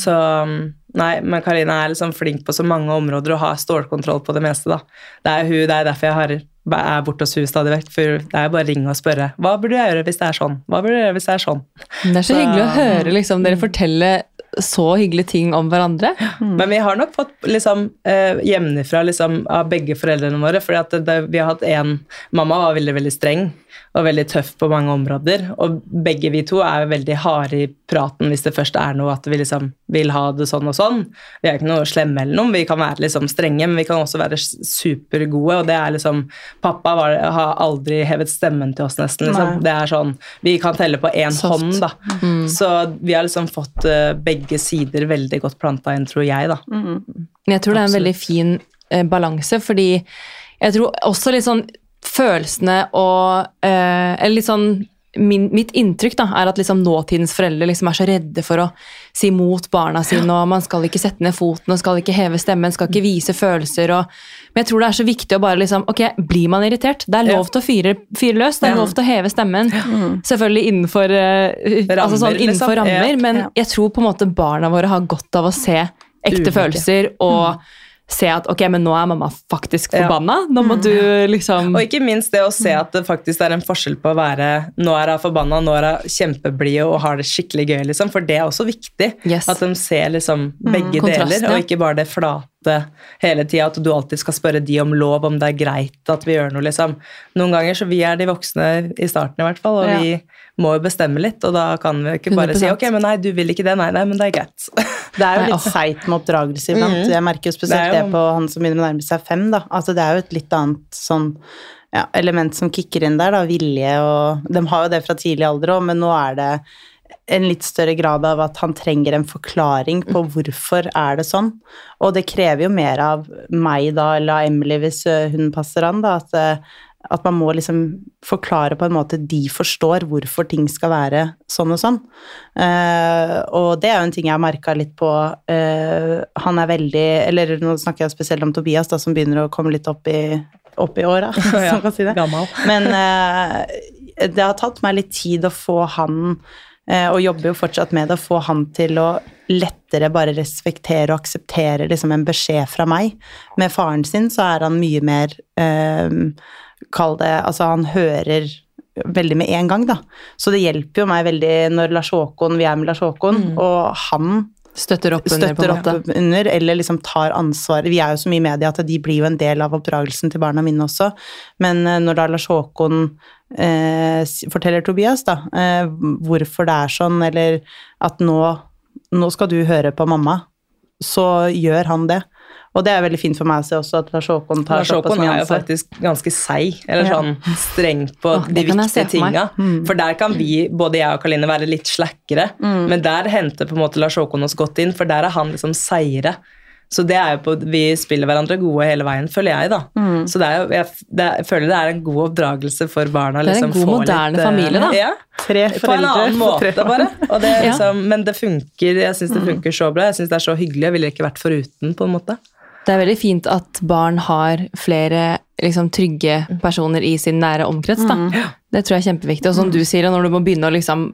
Så nei, men Karina er liksom flink på så mange områder og har stålkontroll på det meste, da. Det er hun, det er derfor jeg har er borte hos hun stadig vekk, for det er bare å ringe og spørre hva burde jeg gjøre hvis det er sånn. Hva burde jeg gjøre hvis det er sånn? Det er så Så- hyggelig å høre liksom, dere fortelle så hyggelige ting om hverandre. Men vi har nok fått liksom, eh, hjemmefra liksom, av begge foreldrene våre. det, vi har hatt en, Mamma var veldig veldig streng og veldig tøff på mange områder. Og begge vi to er veldig harde i praten hvis det først er noe at vi liksom vil ha det sånn og sånn. Vi er ikke noe slemme eller noe, vi kan være liksom strenge, men vi kan også være supergode. Og det er liksom Pappa var, har aldri hevet stemmen til oss, nesten. Liksom. Det er sånn Vi kan telle på én Soft. hånd, da. Så vi har liksom fått eh, begge sider veldig godt planta inn, tror jeg, da. Mm. Jeg tror det er en veldig fin eh, balanse, fordi jeg tror også litt sånn følelsene og eh, Eller litt sånn min, Mitt inntrykk da, er at liksom nåtidens foreldre liksom er så redde for å si mot barna sine, og man skal ikke sette ned foten og skal ikke heve stemmen, skal ikke vise følelser. Og, men jeg tror det er så viktig å bare liksom Ok, blir man irritert? Det er lov til å fyre, fyre løs, det er lov til å heve stemmen. Selvfølgelig innenfor, rammer, altså sånn, Rammer, innenfor liksom. rammer, men jeg tror på en måte barna våre har godt av å se ekte Ulike. følelser og se at ok, men nå er mamma faktisk Ja. forbanna. Nå må du liksom Og ikke minst det å se at det faktisk er en forskjell på å være Nå er hun forbanna, nå er hun kjempeblid og har det skikkelig gøy, liksom. For det er også viktig. Yes. At de ser liksom begge mm, deler, og ikke bare det flate hele tida. At du alltid skal spørre de om lov, om det er greit at vi gjør noe, liksom. Noen ganger så vi er de voksne i starten i hvert fall, og Ja. vi må jo bestemme litt, og da kan vi jo ikke bare si 100%. ok, men nei, du vil ikke det, nei, nei, men det er greit. Det er jo litt seigt med oppdragelse iblant. Jeg merker jo spesielt Det det, er på han som begynner å nærme seg fem. da. Altså Det er jo et litt annet sånn ja, element som kicker inn der, da. Vilje og De har jo det fra tidlig alder òg, men nå er det en litt større grad av at han trenger en forklaring på hvorfor er det sånn. Og det krever jo mer av meg da, eller av Emily hvis hun passer an, da. At at man må liksom forklare på en måte de forstår hvorfor ting skal være sånn og sånn. Uh, og det er jo en ting jeg har merka litt på. Uh, han er veldig Eller nå snakker jeg spesielt om Tobias, da, som begynner å komme litt opp i, opp i åra, ja, kan si det. Gammel. Men uh, det har tatt meg litt tid å få han og jobber jo fortsatt med det, å få han til å lettere bare respektere og akseptere liksom en beskjed fra meg. Med faren sin så er han mye mer Kall det Altså, han hører veldig med en gang, da. Så det hjelper jo meg veldig når Lars Håkon, vi er med Lars Håkon, mm. og han Støtter opp under, støtter opp under, eller liksom tar ansvar. Vi er jo så mye i media at de blir jo en del av oppdragelsen til barna mine også. Men eh, når da Lars Håkon eh, forteller Tobias da, eh, hvorfor det er sånn, eller at nå, nå skal du høre på mamma, så gjør han det. Og det er veldig fint for meg å se også, at Lars Håkon tar Lars Håkon er jo faktisk ganske seig, eller sånn streng på oh, de viktige tinga. Mm. For der kan vi, både jeg og Karline, være litt slakkere, mm. men der henter på en måte Lars Håkon oss godt inn, for der er han liksom seire. Så det er jo på, Vi spiller hverandre gode hele veien, føler jeg. da. Mm. Så det jo, jeg, det, jeg, føler det er en god oppdragelse for barna. Det er en liksom, god, moderne litt, familie, da. Ja, Tre foreldre. På en annen måte, bare. Liksom, men det funker, jeg syns det mm. funker så bra. Jeg syns det er så hyggelig. Jeg ville ikke vært foruten, på en måte. Det er veldig fint at barn har flere liksom, trygge personer i sin nære omkrets. Da. Mm. Det tror jeg er kjempeviktig. Og som du sier, når du må begynne å liksom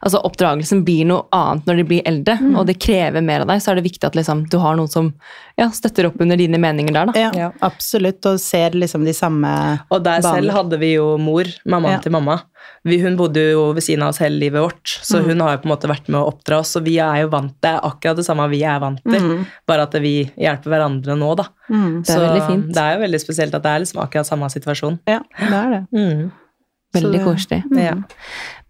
altså Oppdragelsen blir noe annet når de blir eldre, mm. og det krever mer av deg. Så er det viktig at liksom, du har noen som ja, støtter opp under dine meninger der. Da. Ja, absolutt, og ser liksom de samme Og der baner. selv hadde vi jo mor, mammaen ja. til mamma. Vi, hun bodde jo ved siden av oss hele livet vårt, så mm. hun har jo på en måte vært med å oppdra oss. Og vi er jo vant er akkurat det samme vi er vant til, mm. bare at vi hjelper hverandre nå, da. Mm. Det er så veldig fint. det er jo veldig spesielt at det er liksom akkurat samme situasjon. Ja, det er det. Mm. Veldig koselig. Ja.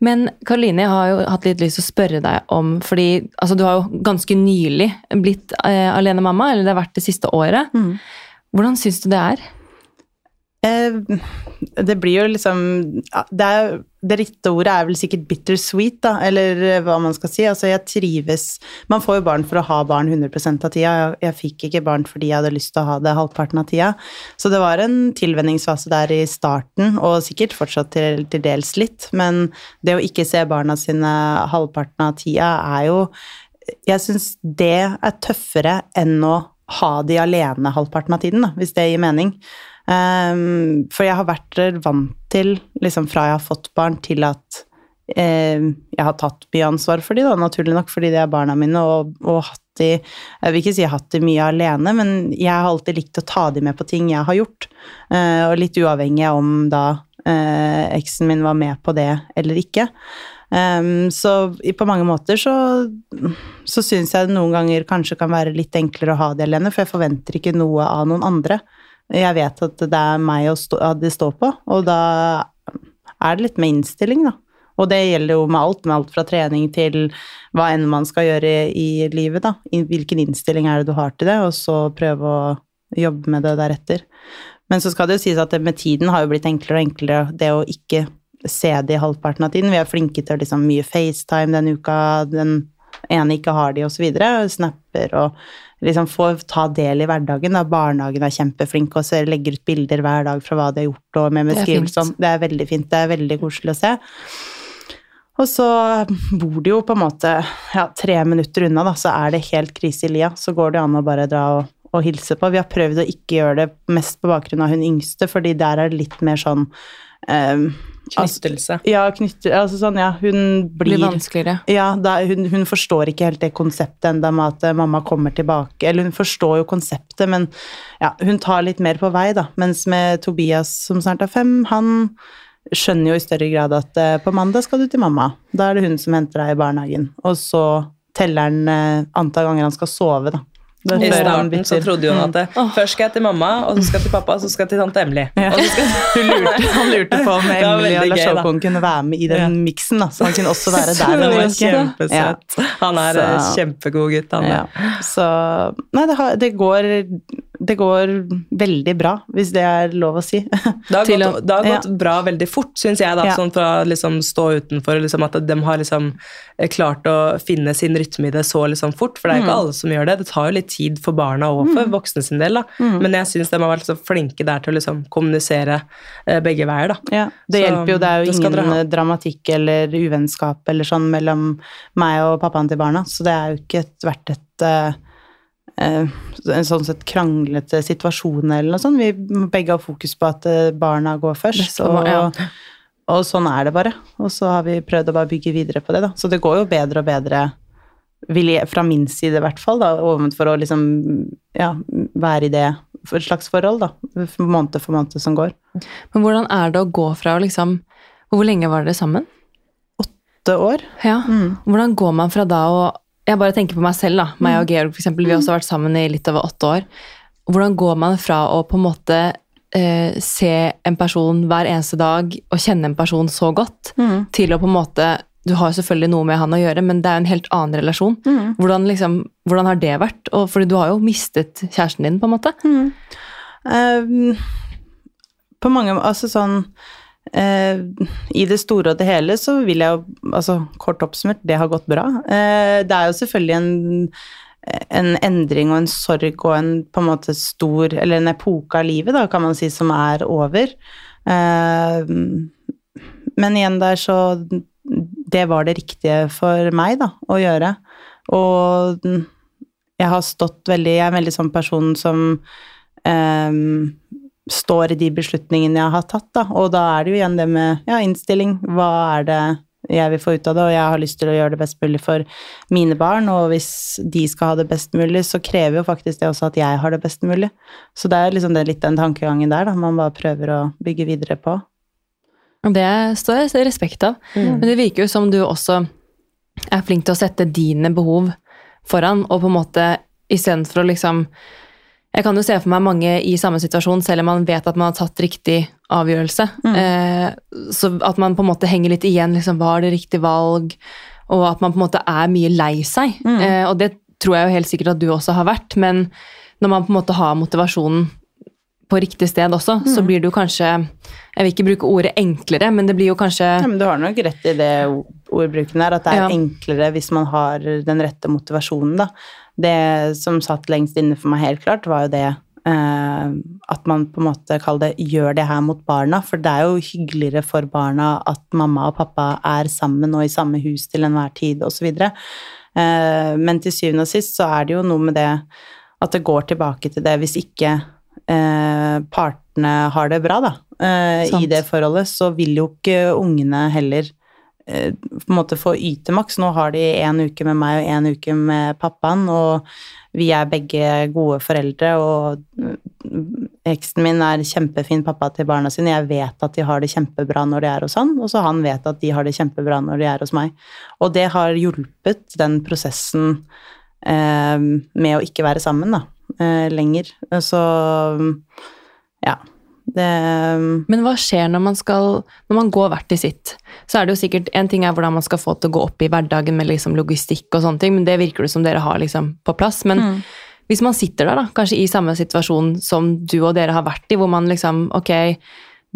Men Karoline, jeg har jo hatt litt lyst til å spørre deg om fordi altså, du har jo ganske nylig blitt eh, alene mamma, eller det har vært det siste året. Mm. Hvordan syns du det er? Eh, det blir jo liksom det, er, det rette ordet er vel sikkert bittersweet, da, eller eh, hva man skal si. Altså, jeg trives Man får jo barn for å ha barn 100% av tida. Jeg, jeg, fikk ikke barn fordi jeg hadde lyst til å ha det halvparten av tida. Så det var en tilvenningsfase der i starten, og sikkert fortsatt til, til dels litt. Men det å ikke se barna sine halvparten av tida er jo Jeg syns det er tøffere enn å ha de alene halvparten av tiden, da, hvis det gir mening. Um, for jeg har vært vant til, liksom fra jeg har fått barn, til at um, jeg har tatt mye ansvar for de da, naturlig nok, fordi de er barna mine, og, og hatt de Jeg vil ikke si jeg har hatt de mye alene, men jeg har alltid likt å ta de med på ting jeg har gjort. Uh, og litt uavhengig av om da uh, eksen min var med på det eller ikke. Um, så på mange måter så, så syns jeg det noen ganger kanskje kan være litt enklere å ha det alene, for jeg forventer ikke noe av noen andre. Jeg vet at det er meg stå, de står på, og da er det litt med innstilling, da. Og det gjelder jo med alt, med alt fra trening til hva enn man skal gjøre i livet, da. Hvilken innstilling er det du har til det, og så prøve å jobbe med det deretter. Men så skal det jo sies at det med tiden har jo blitt enklere og enklere det å ikke se det i halvparten av tiden. Vi er flinke til liksom mye FaceTime den uka, den ene ikke har de, videre. Snapper og liksom få ta del i hverdagen. Da. Barnehagen er kjempeflink og legger ut bilder hver dag fra hva de har gjort, og med beskrivelse. Det, det er veldig fint. Det er veldig koselig å se. Og så bor de jo på en måte ja, tre minutter unna, da, så er det helt krise i lia. Så går det an å bare dra og, og hilse på. Vi har prøvd å ikke gjøre det mest på bakgrunn av hun yngste, fordi der er det litt mer sånn um, Knyttelse. Altså, ja, knytte, altså sånn, ja, hun blir, blir vanskeligere. Ja, da, hun, hun, forstår ikke helt det konseptet enda med at eh, mamma kommer tilbake. Eller hun forstår jo konseptet, men ja, hun tar litt mer på vei, da. Mens med Tobias, som snart er fem, han skjønner jo i større grad at uh, på mandag skal du til mamma. Da er det hun som henter deg i barnehagen. Og så teller han uh, antall ganger han skal sove, da. I starten så trodde hun at det, mm. først skal jeg til mamma, og så skal jeg til pappa, og så skal jeg til tante Emily. Ja. lurte, han lurte på om Emily og Lars Håkon kunne være med i den ja. miksen, så han kunne også være der. Det var kjempesøtt. Ja. Han er så, kjempegod gutt, han. Ja. Så Nei, det, har, det, går det går veldig bra, hvis det er lov å si. Det har gått, det har gått ja. bra veldig fort, syns jeg. da, Ja. sånn Fra liksom stå utenfor, liksom, at de har liksom eh, klart å finne sin rytme i det så liksom fort. For det er ikke ikke alle som gjør det. Det tar jo litt tid for barna og for voksne sin del. da. Men jeg syns de har vært så flinke der til å liksom kommunisere eh, begge veier. da. Ja, det Så, hjelper jo. Det er jo ingen dramatikk eller uvennskap eller sånn mellom meg og pappaen til barna, så det er jo ikke et, vært et uh, eh, en sånn sett kranglete situasjon eller noe sånt. Vi begge har fokus på at eh, barna går først, Best og, ja. og sånn er det bare. Og så har vi prøvd å bare bygge videre på det, da. Så det går jo bedre og bedre, jeg, fra min side i hvert fall, da, overfor å liksom ja, være i det for et slags forhold, da. Måned for måned som går. Men hvordan er det å gå fra å liksom Hvor lenge var dere sammen? Åtte år. Ja. Hvordan går man fra da å Jeg bare tenker på meg selv, da. Meg og Georg, for eksempel. Vi har også vært sammen i litt over åtte år. Hvordan går man fra å på en måte eh, se en person hver eneste dag og kjenne en person så godt, til å på en måte Du har jo selvfølgelig noe med han å gjøre, men det er jo en helt annen relasjon. Hvordan, liksom, hvordan har det vært? Og, fordi du har jo mistet kjæresten din, på en måte. Eh, på mange Altså sånn I det store og det hele så vil jeg jo Altså kort oppsummert, det har gått bra. Eh, det er jo selvfølgelig en, en endring og en sorg og en på en måte stor Eller en epoke av livet, da, kan man si, som er over. Eh, men igjen der så Det var det riktige for meg, da, å gjøre. Og jeg har stått veldig Jeg er en veldig sånn person som ehm, står i de beslutningene jeg har tatt, da. Og da er det jo igjen det med ja, innstilling. Hva er det jeg vil få ut av det, og jeg har lyst til å gjøre det best mulig for mine barn, og hvis de skal ha det best mulig, så krever jo faktisk det også at jeg har det best mulig. Så det er liksom det, litt den tankegangen der, da, man bare prøver å bygge videre på. Og Det står jeg respekt av. Men det virker jo som du også er flink til å sette dine behov foran, og på en måte istedenfor å liksom Jeg kan jo se for meg mange i samme situasjon, selv om man vet at man har tatt riktig avgjørelse. Eh, så at man på en måte henger litt igjen. liksom, Var det riktig valg? Og at man på en måte er mye lei seg. Eh, og det tror jeg jo helt sikkert at du også har vært, men når man på en måte har motivasjonen på riktig sted også, så blir det jo kanskje Jeg vil ikke bruke ordet enklere, men det blir jo kanskje Ja, men du har nok rett i det ordbruken der, at det er Ja. enklere hvis man har den rette motivasjonen, da. Det som satt lengst inne for meg helt klart, var jo det eh, at man på en måte, kaller det, gjør det her mot barna. For det er jo hyggeligere for barna at mamma og pappa er sammen og i samme hus til enhver tid, osv. Eh, men til syvende og sist så er det jo noe med det at det går tilbake til det hvis ikke eh, partene har det bra, da, eh, i det forholdet, så vil jo ikke ungene heller på en måte få yte maks. Nå har de en uke med meg og en uke med pappaen, og vi er begge gode foreldre, og mm, eksen min er kjempefin pappa til barna sine. Jeg vet at de har det kjempebra når de er hos han, og så han vet at de har det kjempebra når de er hos meg. Og det har hjulpet den prosessen eh, med å ikke være sammen, da, eh, lenger. Så ja. Det Men hva skjer når man skal Når man går hvert i sitt? Så er det jo sikkert En ting er hvordan man skal få til å gå opp i hverdagen med liksom logistikk og sånne ting, men det virker det som dere har liksom på plass. Men hvis man sitter der, da, kanskje i samme situasjon som du og dere har vært i, hvor man liksom Ok,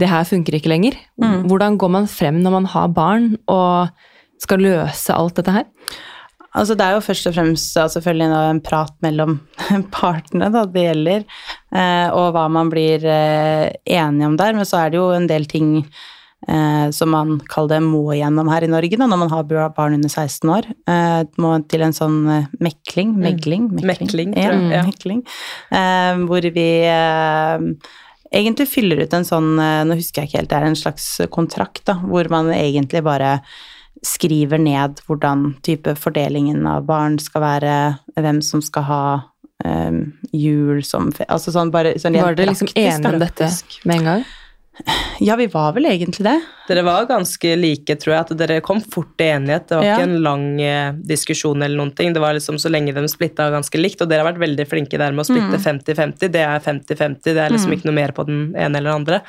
det her funker ikke lenger. Hvordan går man frem når man har barn og skal løse alt dette her? Altså det er jo først og fremst ja, selvfølgelig en, prat mellom partene da, det gjelder, eh, og hva man blir eh, enige om der. Men så er det jo en del ting eh, som man kaller det må igjennom her i Norge da, når man har barn under 16 år. Eh, må til en sånn mekling, megling, Mekling, ja, tror jeg, ja. mekling eh, hvor vi egentlig fyller ut en sånn, nå husker jeg ikke helt, det er en slags kontrakt da, hvor man egentlig bare skriver ned hvordan type fordelingen av barn skal være, hvem som skal ha um, jul som Altså sånn bare sånn Var dere liksom enige om dette med en gang? Ja, vi var vel egentlig det. Dere var ganske like, tror jeg, at dere kom fort til enighet. Det var Ja. ikke en lang eh, diskusjon eller noen ting. Det var liksom så lenge de splitta ganske likt, og dere har vært veldig flinke der med å splitte 50-50. Det er 50-50, det er liksom ikke noe mer på den ene eller andre.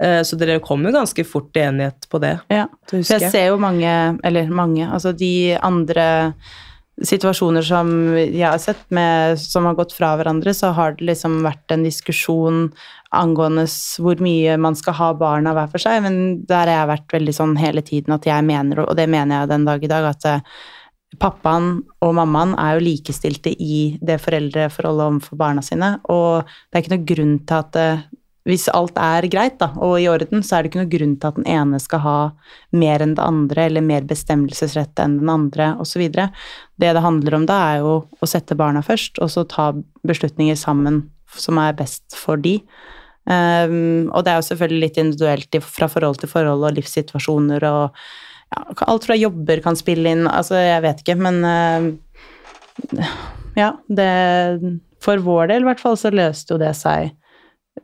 Eh, Så dere kom jo ganske fort til enighet på det. Ja. Jeg jeg. ser jo mange, eller mange, altså de andre situasjoner som jeg har sett med, som har gått fra hverandre, så har det liksom vært en diskusjon angående hvor mye man skal ha barna hver for seg, men der har jeg vært veldig sånn hele tiden at jeg mener, og det mener jeg den dag i dag, at eh, pappaen og mammaen er jo likestilte i det foreldreforholdet overfor barna sine, og det er ikke noe grunn til at eh, hvis alt er greit da, og i orden, så er det ikke noe grunn til at den ene skal ha mer enn det andre, eller mer bestemmelsesrett enn den andre, osv. Det det handler om da, er jo å sette barna først, og så ta beslutninger sammen som er best for de. Um, og det er jo selvfølgelig litt individuelt fra forhold til forhold og livssituasjoner og ja, alt fra jobber kan spille inn, altså jeg vet ikke, men uh, ja, det For vår del i hvert fall så løste jo det seg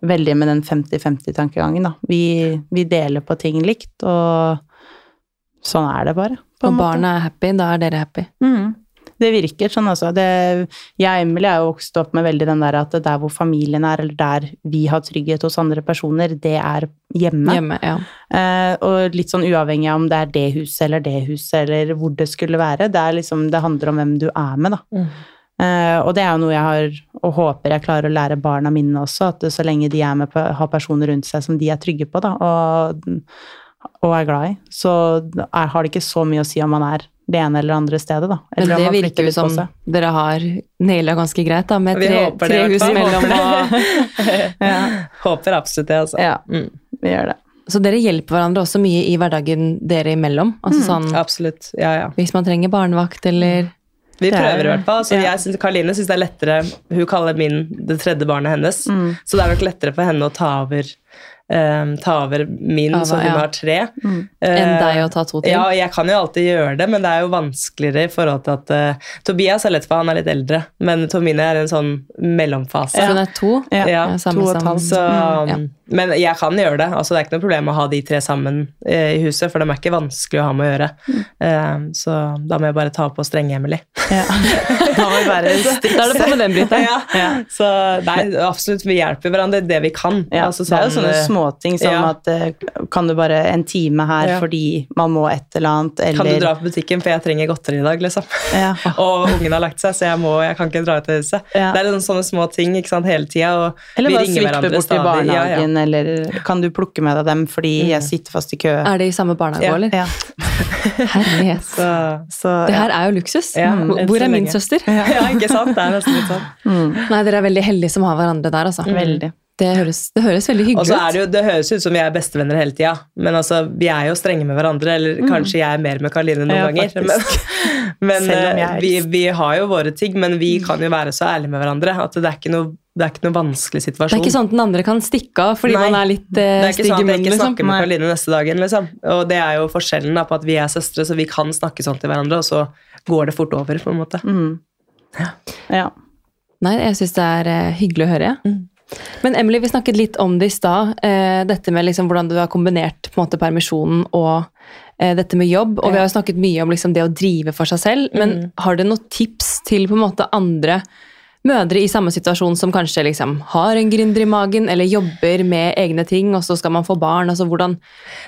veldig med den 50-50-tankegangen, da. Vi, vi, deler på ting likt, og sånn er det bare. Og barna er happy, da er dere happy. Mm. Det virker sånn, altså. Det, jeg og Emily er jo vokst opp med veldig den der at der hvor familien er, eller der vi har trygghet hos andre personer, det er hjemme. hjemme ja. eh, og litt sånn uavhengig av om det er det huset eller det huset, eller hvor det skulle være. Det, er liksom, det handler om hvem du er med, da. Mm. Uh, og det er jo noe jeg har, og håper jeg klarer å lære barna mine også, at så lenge de er med på, har personer rundt seg som de er trygge på, da, og, og er glad i, så er, har det ikke så mye å si om man er det ene eller andre stedet, da. Men det virker jo som dere har naila ganske greit, da, med tre, tre hus mellom og ja. Håper absolutt det, altså. Ja, mm. vi gjør det. Så dere hjelper hverandre også mye i hverdagen dere imellom? Altså mm. sånn, absolutt, ja, ja. Hvis man trenger barnevakt eller vi prøver i hvert fall. Så ja. jeg synes, Karoline syns det er lettere Hun kaller min det tredje barnet hennes. Mm. Så det er nok lettere for henne å ta over um, ta over min, Ava, så hun ja. har tre. Mm. Uh, Enn deg å ta to til? Ja, jeg kan jo alltid gjøre det, men det er jo vanskeligere i forhold til at uh, Tobias er lett for, han er litt eldre, men Tomine er en sånn mellomfase. Ja. Hun er to? Ja, ja to og et halvt. Så, ja. men jeg kan gjøre det. altså Det er ikke noe problem å ha de tre sammen uh, i huset, for de er ikke vanskelig å ha med å gjøre. Mm. så da må jeg bare ta på strenge Emily. Ja. da må vi bare strikse. Da er det på med den biten. Ja. Så nei, absolutt, vi hjelper hverandre det vi kan. Altså, så, det er jo sånne små småting som ja. at eh, kan du bare en time her ja. fordi man må et eller annet, eller Kan du dra på butikken, for jeg trenger godteri i dag, liksom. Ja. og ungen har lagt seg, så jeg, må, jeg kan ikke dra ut av huset. Det er noen sånne små ting ikke sant, hele tida, eller bare svippe bort i barnehagen, eller kan du plukke med deg dem fordi mm. jeg sitter fast i kø. Er det i samme barnehage òg, eller? Ja. Herlighet. Så, så, det her er jo luksus. Hvor er min søster? ja, ikke sant? Det er nesten litt sånn. Mm. Nei, dere er veldig heldige som har hverandre der, altså. Veldig. Det høres, det høres, veldig hyggelig ut. Og så er det, jo, det høres ut som vi er bestevenner hele tida, men altså, vi er jo strenge med hverandre. Eller mm. kanskje jeg er mer med Karoline noen ja, ganger. Men, men eh, vi, vi, har jo våre ting, men vi mm. kan jo være så ærlige med hverandre at det er ikke noe, er ikke noe vanskelig situasjon. Det er ikke sånn at den andre kan stikke av fordi Nei, man er litt uh, stygg i munnen. Det er ikke sånn at jeg ikke liksom. snakker med Karoline neste dagen, liksom. Og det er jo forskjellen da, på at vi er søstre, så vi kan snakke sånn til hverandre, og så går det fort over, på en måte. Mm. Ja. ja. Nei, jeg syns det er uh, hyggelig å høre. Mm. Men Emily, vi snakket litt om det i stad. Eh, dette med liksom hvordan du har kombinert måte, permisjonen og eh, dette med jobb. Og ja. vi har jo snakket mye om liksom, det å drive for seg selv. Men mm. har du noen tips til på en måte andre mødre i samme situasjon som kanskje liksom har en gründer i magen, eller jobber med egne ting, og så skal man få barn? altså hvordan...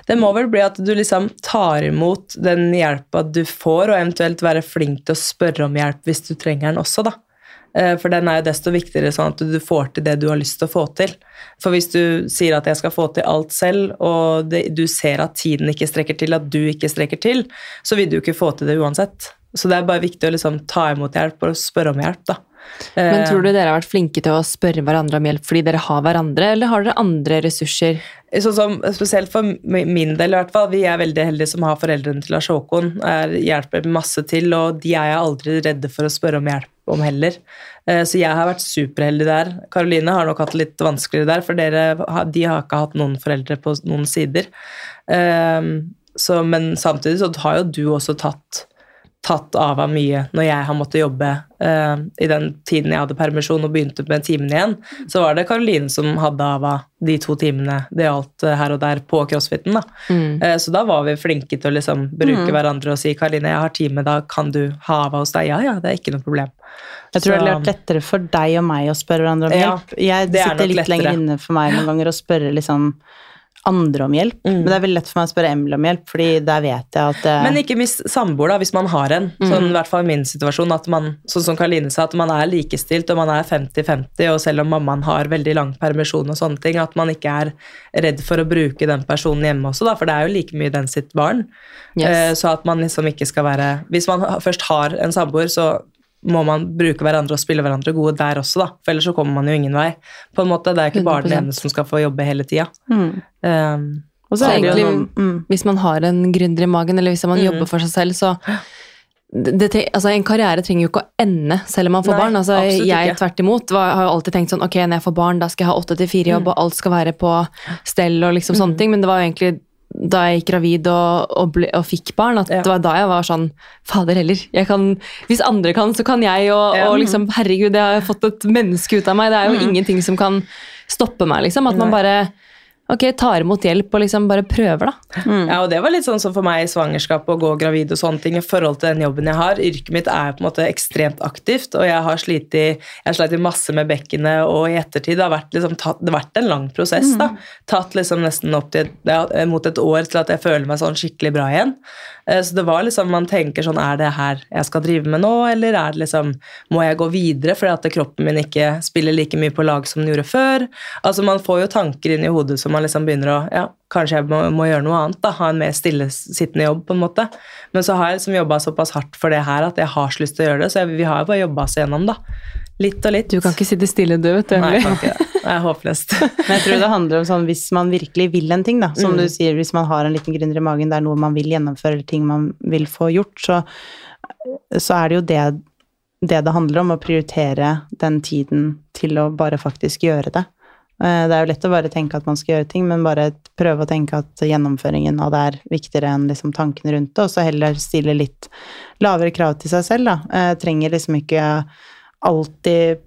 Det må vel bli at du liksom tar imot den hjelpa du får, og eventuelt være flink til å spørre om hjelp hvis du trenger den også, da. Eh, for den er jo desto viktigere, sånn at du får til det du har lyst til å få til. For hvis du sier at jeg skal få til alt selv, og det, du ser at tiden ikke strekker til, at du ikke strekker til, så vil du ikke få til det uansett. Så det er bare viktig å liksom ta imot hjelp og spørre om hjelp, da. Men tror du dere har vært flinke til å spørre hverandre om hjelp fordi dere har hverandre, eller har dere andre ressurser? Sånn som, spesielt for min del, i hvert fall. Vi er veldig heldige som har foreldrene til Lars Håkon. Er, hjelper masse til, og de er jeg aldri redde for å spørre om hjelp om heller. Eh, så jeg har vært superheldig der. Karoline har nok hatt det litt vanskeligere der, for dere, de har ikke hatt noen foreldre på noen sider. Eh, så, men samtidig så har jo du også tatt tatt av av mye når jeg har måttet jobbe uh, i den tiden jeg hadde permisjon og begynte med timene igjen, så var det Karoline som hadde av av de to timene det gjaldt uh, her og der på crossfiten. Da. Mm. Uh, så da var vi flinke til å liksom bruke mm. hverandre og si 'Karoline, jeg har time, da kan du ha av hos deg?' Ja, ja, det er ikke noe problem. Jeg tror så, det vært lettere for deg og meg å spørre hverandre om hjelp. jeg, sitter litt lettere. lenger inne for meg noen ganger og spørre liksom andre om hjelp. Men det er veldig lett for meg å spørre Emil om hjelp, fordi der vet jeg at eh, Men ikke hvis samboer, da, hvis man har en. Sånn, I hvert fall i min situasjon, at man, sånn som Karoline sa, at man er likestilt og man er 50-50, og selv om mammaen har veldig lang permisjon og sånne ting, at man ikke er redd for å bruke den personen hjemme også, da, for det er jo like mye den sitt barn. Yes. Eh, så at man liksom ikke skal være Hvis man først har en samboer, så må man bruke hverandre og spille hverandre gode der også, da. For ellers så kommer man jo ingen vei. På en måte, Det er ikke bare den 100%. ene som skal få jobbe hele tida. mm. Um, Og så Så er det jo noen mm. Hvis man har en gründer i magen, eller hvis man Mm. jobber for seg selv, så det, altså En karriere trenger jo ikke å ende selv om man får Nei, barn. Altså, jeg tvert imot var, har jo alltid tenkt sånn ok, når jeg får barn, da skal jeg ha åtte til fire Mm. jobb, og alt skal være på stell og liksom sånne ting. Men det var jo egentlig da jeg gikk gravid og, og, ble, og fikk barn, at Ja. det var da jeg var sånn Fader heller. Jeg kan, hvis andre kan, så kan jeg. Og, Ja. og liksom, herregud, jeg har fått et menneske ut av meg. Det er jo ingenting som kan stoppe meg, liksom. At man Mm. Bare ok, tar imot hjelp og liksom bare prøver, da. Ja, og det var litt sånn som for meg i svangerskap å gå gravid og sånne ting i forhold til den jobben jeg har. Yrket mitt er på en måte ekstremt aktivt, og jeg har slitt i, jeg har slitt i masse med bekkenet, og i ettertid det har vært, liksom, tatt, det har vært en lang prosess. da. Tatt liksom nesten opp til, ja, mot et år til at jeg føler meg sånn skikkelig bra igjen. Eh, Så det var liksom, man tenker sånn, er det her jeg skal drive med nå, eller er det liksom, må jeg gå videre fordi at kroppen min ikke spiller like mye på lag som den gjorde før? Altså man får jo tanker inn i hodet som man liksom begynner å, ja, kanskje jeg må, må gjøre noe annet da, ha en mer stillesittende jobb på en måte. Men så har jeg liksom jobbet såpass hardt for det her at jeg har så lyst til å gjøre det, så jeg, vi har jo bare jobbet oss igjennom da. Litt og litt. Du kan ikke sitte stille, død, vet du. Nei, jeg kan ikke det. Det er håpløst. Men jeg tror det handler om sånn hvis man virkelig vil en ting, da. Som Mm. du sier, hvis man har en liten gründer i magen, det er noe man vil gjennomføre, eller ting man vil få gjort, så, så er det jo det, det det handler om, å prioritere den tiden til å bare faktisk gjøre det. Eh, Det er jo lett å bare tenke at man skal gjøre ting, men bare prøve å tenke at gjennomføringen av det er viktigere enn liksom tankene rundt det, og så heller stille litt lavere krav til seg selv, da. Jeg Trenger liksom ikke alltid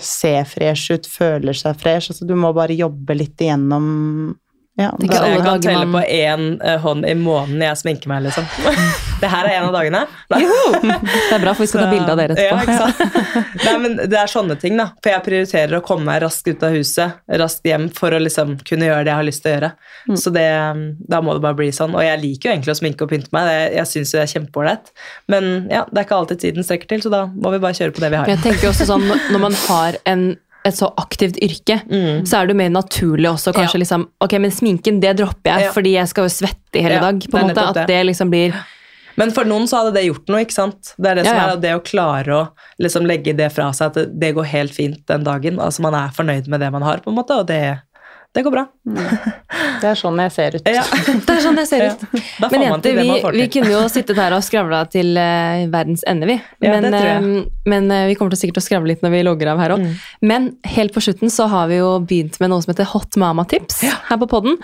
se fresh ut, føler seg fresh. Altså, du må bare jobbe litt igjennom ja, ikke jeg kan telle man- på én hånd i måneden jeg sminker meg, liksom. Det her er en av dagene. Det er bra, for vi skal ta bilde av dere Ja, etterpå. ikke sant? Nei, men det er sånne ting, da. For jeg prioriterer å komme meg raskt ut av huset, raskt hjem, for å liksom kunne gjøre det jeg har lyst til å gjøre. Mm. Så det, da må det bare bli sånn. Og jeg liker jo egentlig å sminke og pynte meg, det, jeg syns jo det er kjempeålreit. Men ja, det er ikke alltid tiden strekker til, så da må vi bare kjøre på det vi har. jeg tenker også sånn, når man har en, et så aktivt yrke, så er det jo mer naturlig også kanskje Mm. Ja. liksom Ok, men sminken, det dropper jeg, Ja. fordi jeg skal jo svette i hele Ja, dag. på en måte, At det. det liksom blir Men for noen så hadde det gjort noe, ikke sant. Det er det som er det å klare å liksom legge det fra seg, at det, det går helt fint den dagen. Altså man er fornøyd med det man har, på en måte, og det, det går bra. det er sånn jeg ser ut. Ja. Det er sånn jeg ser ut. Ja, Men jenter, vi, vi kunne jo sittet her og skravla til uh, verdens ende, vi. Ja, Men, tror jeg. eh, men uh, vi kommer til sikkert å skravle litt når vi logger av her òg. Mm. Men helt på slutten så har vi jo begynt med noe som heter Hot Mama-tips her på podden.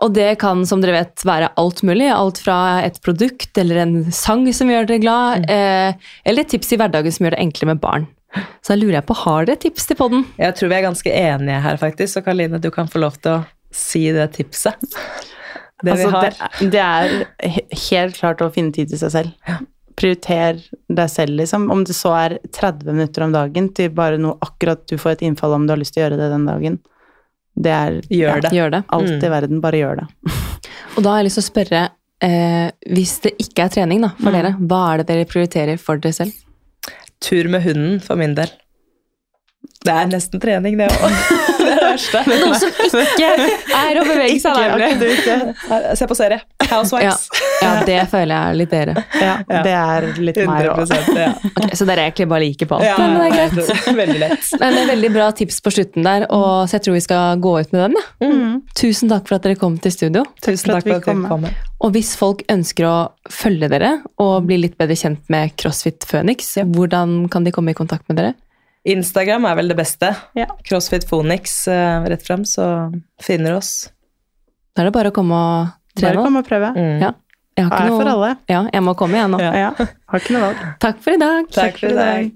Og det kan, som dere vet, være alt mulig. Alt fra et produkt eller en sang som gjør dere glad, Mm. eh, eller et tips i hverdagen som gjør det enklere med barn. Så da lurer jeg på, har dere tips til podden? Jeg tror vi er ganske enige her, faktisk. Så Karoline, du kan få lov til å si det tipset. Det altså, vi har. Det, det er helt klart å finne tid til seg selv. Prioriter deg selv, liksom. Om det så er 30 minutter om dagen til bare noe akkurat du får et innfall om du har lyst til å gjøre det den dagen. Det er Gjør det. Gjør det. alt Mm. i verden. Bare gjør det. Og da har jeg lyst til å spørre, eh, hvis det ikke er trening da, for Mm. dere, hva er det dere prioriterer for dere selv? Tur med hunden, for min del. Det er nesten trening, det òg. Det Men det. Noe som ikke er å bevege seg nærmere. Se på serie. Ja, Housewives. ja, det føler jeg er litt dere. Ja, Ja. det er litt mer òg. ja. Okay, så dere er egentlig bare like på alt. ja. men det er greit. Veldig lett. Men det er veldig bra tips på slutten der, og så jeg tror vi skal gå ut med den. Mm. Tusen takk for at dere kom til studio. Tusen takk for at du kom. kom. Og hvis folk ønsker å følge dere og bli litt bedre kjent med CrossFit Phoenix, hvordan kan de komme i kontakt med dere? Instagram er vel det beste. Ja. Crossfit Phoenix eh, rett frem, så finner du oss. Da er det bare å komme og Bare komme kom og prøve. Mm. Ja. Jeg har Er noe... for alle. Ja, jeg må komme igjen nå. Ja. Ja. Har ikke noe valg. Takk for i dag. Takk for i dag.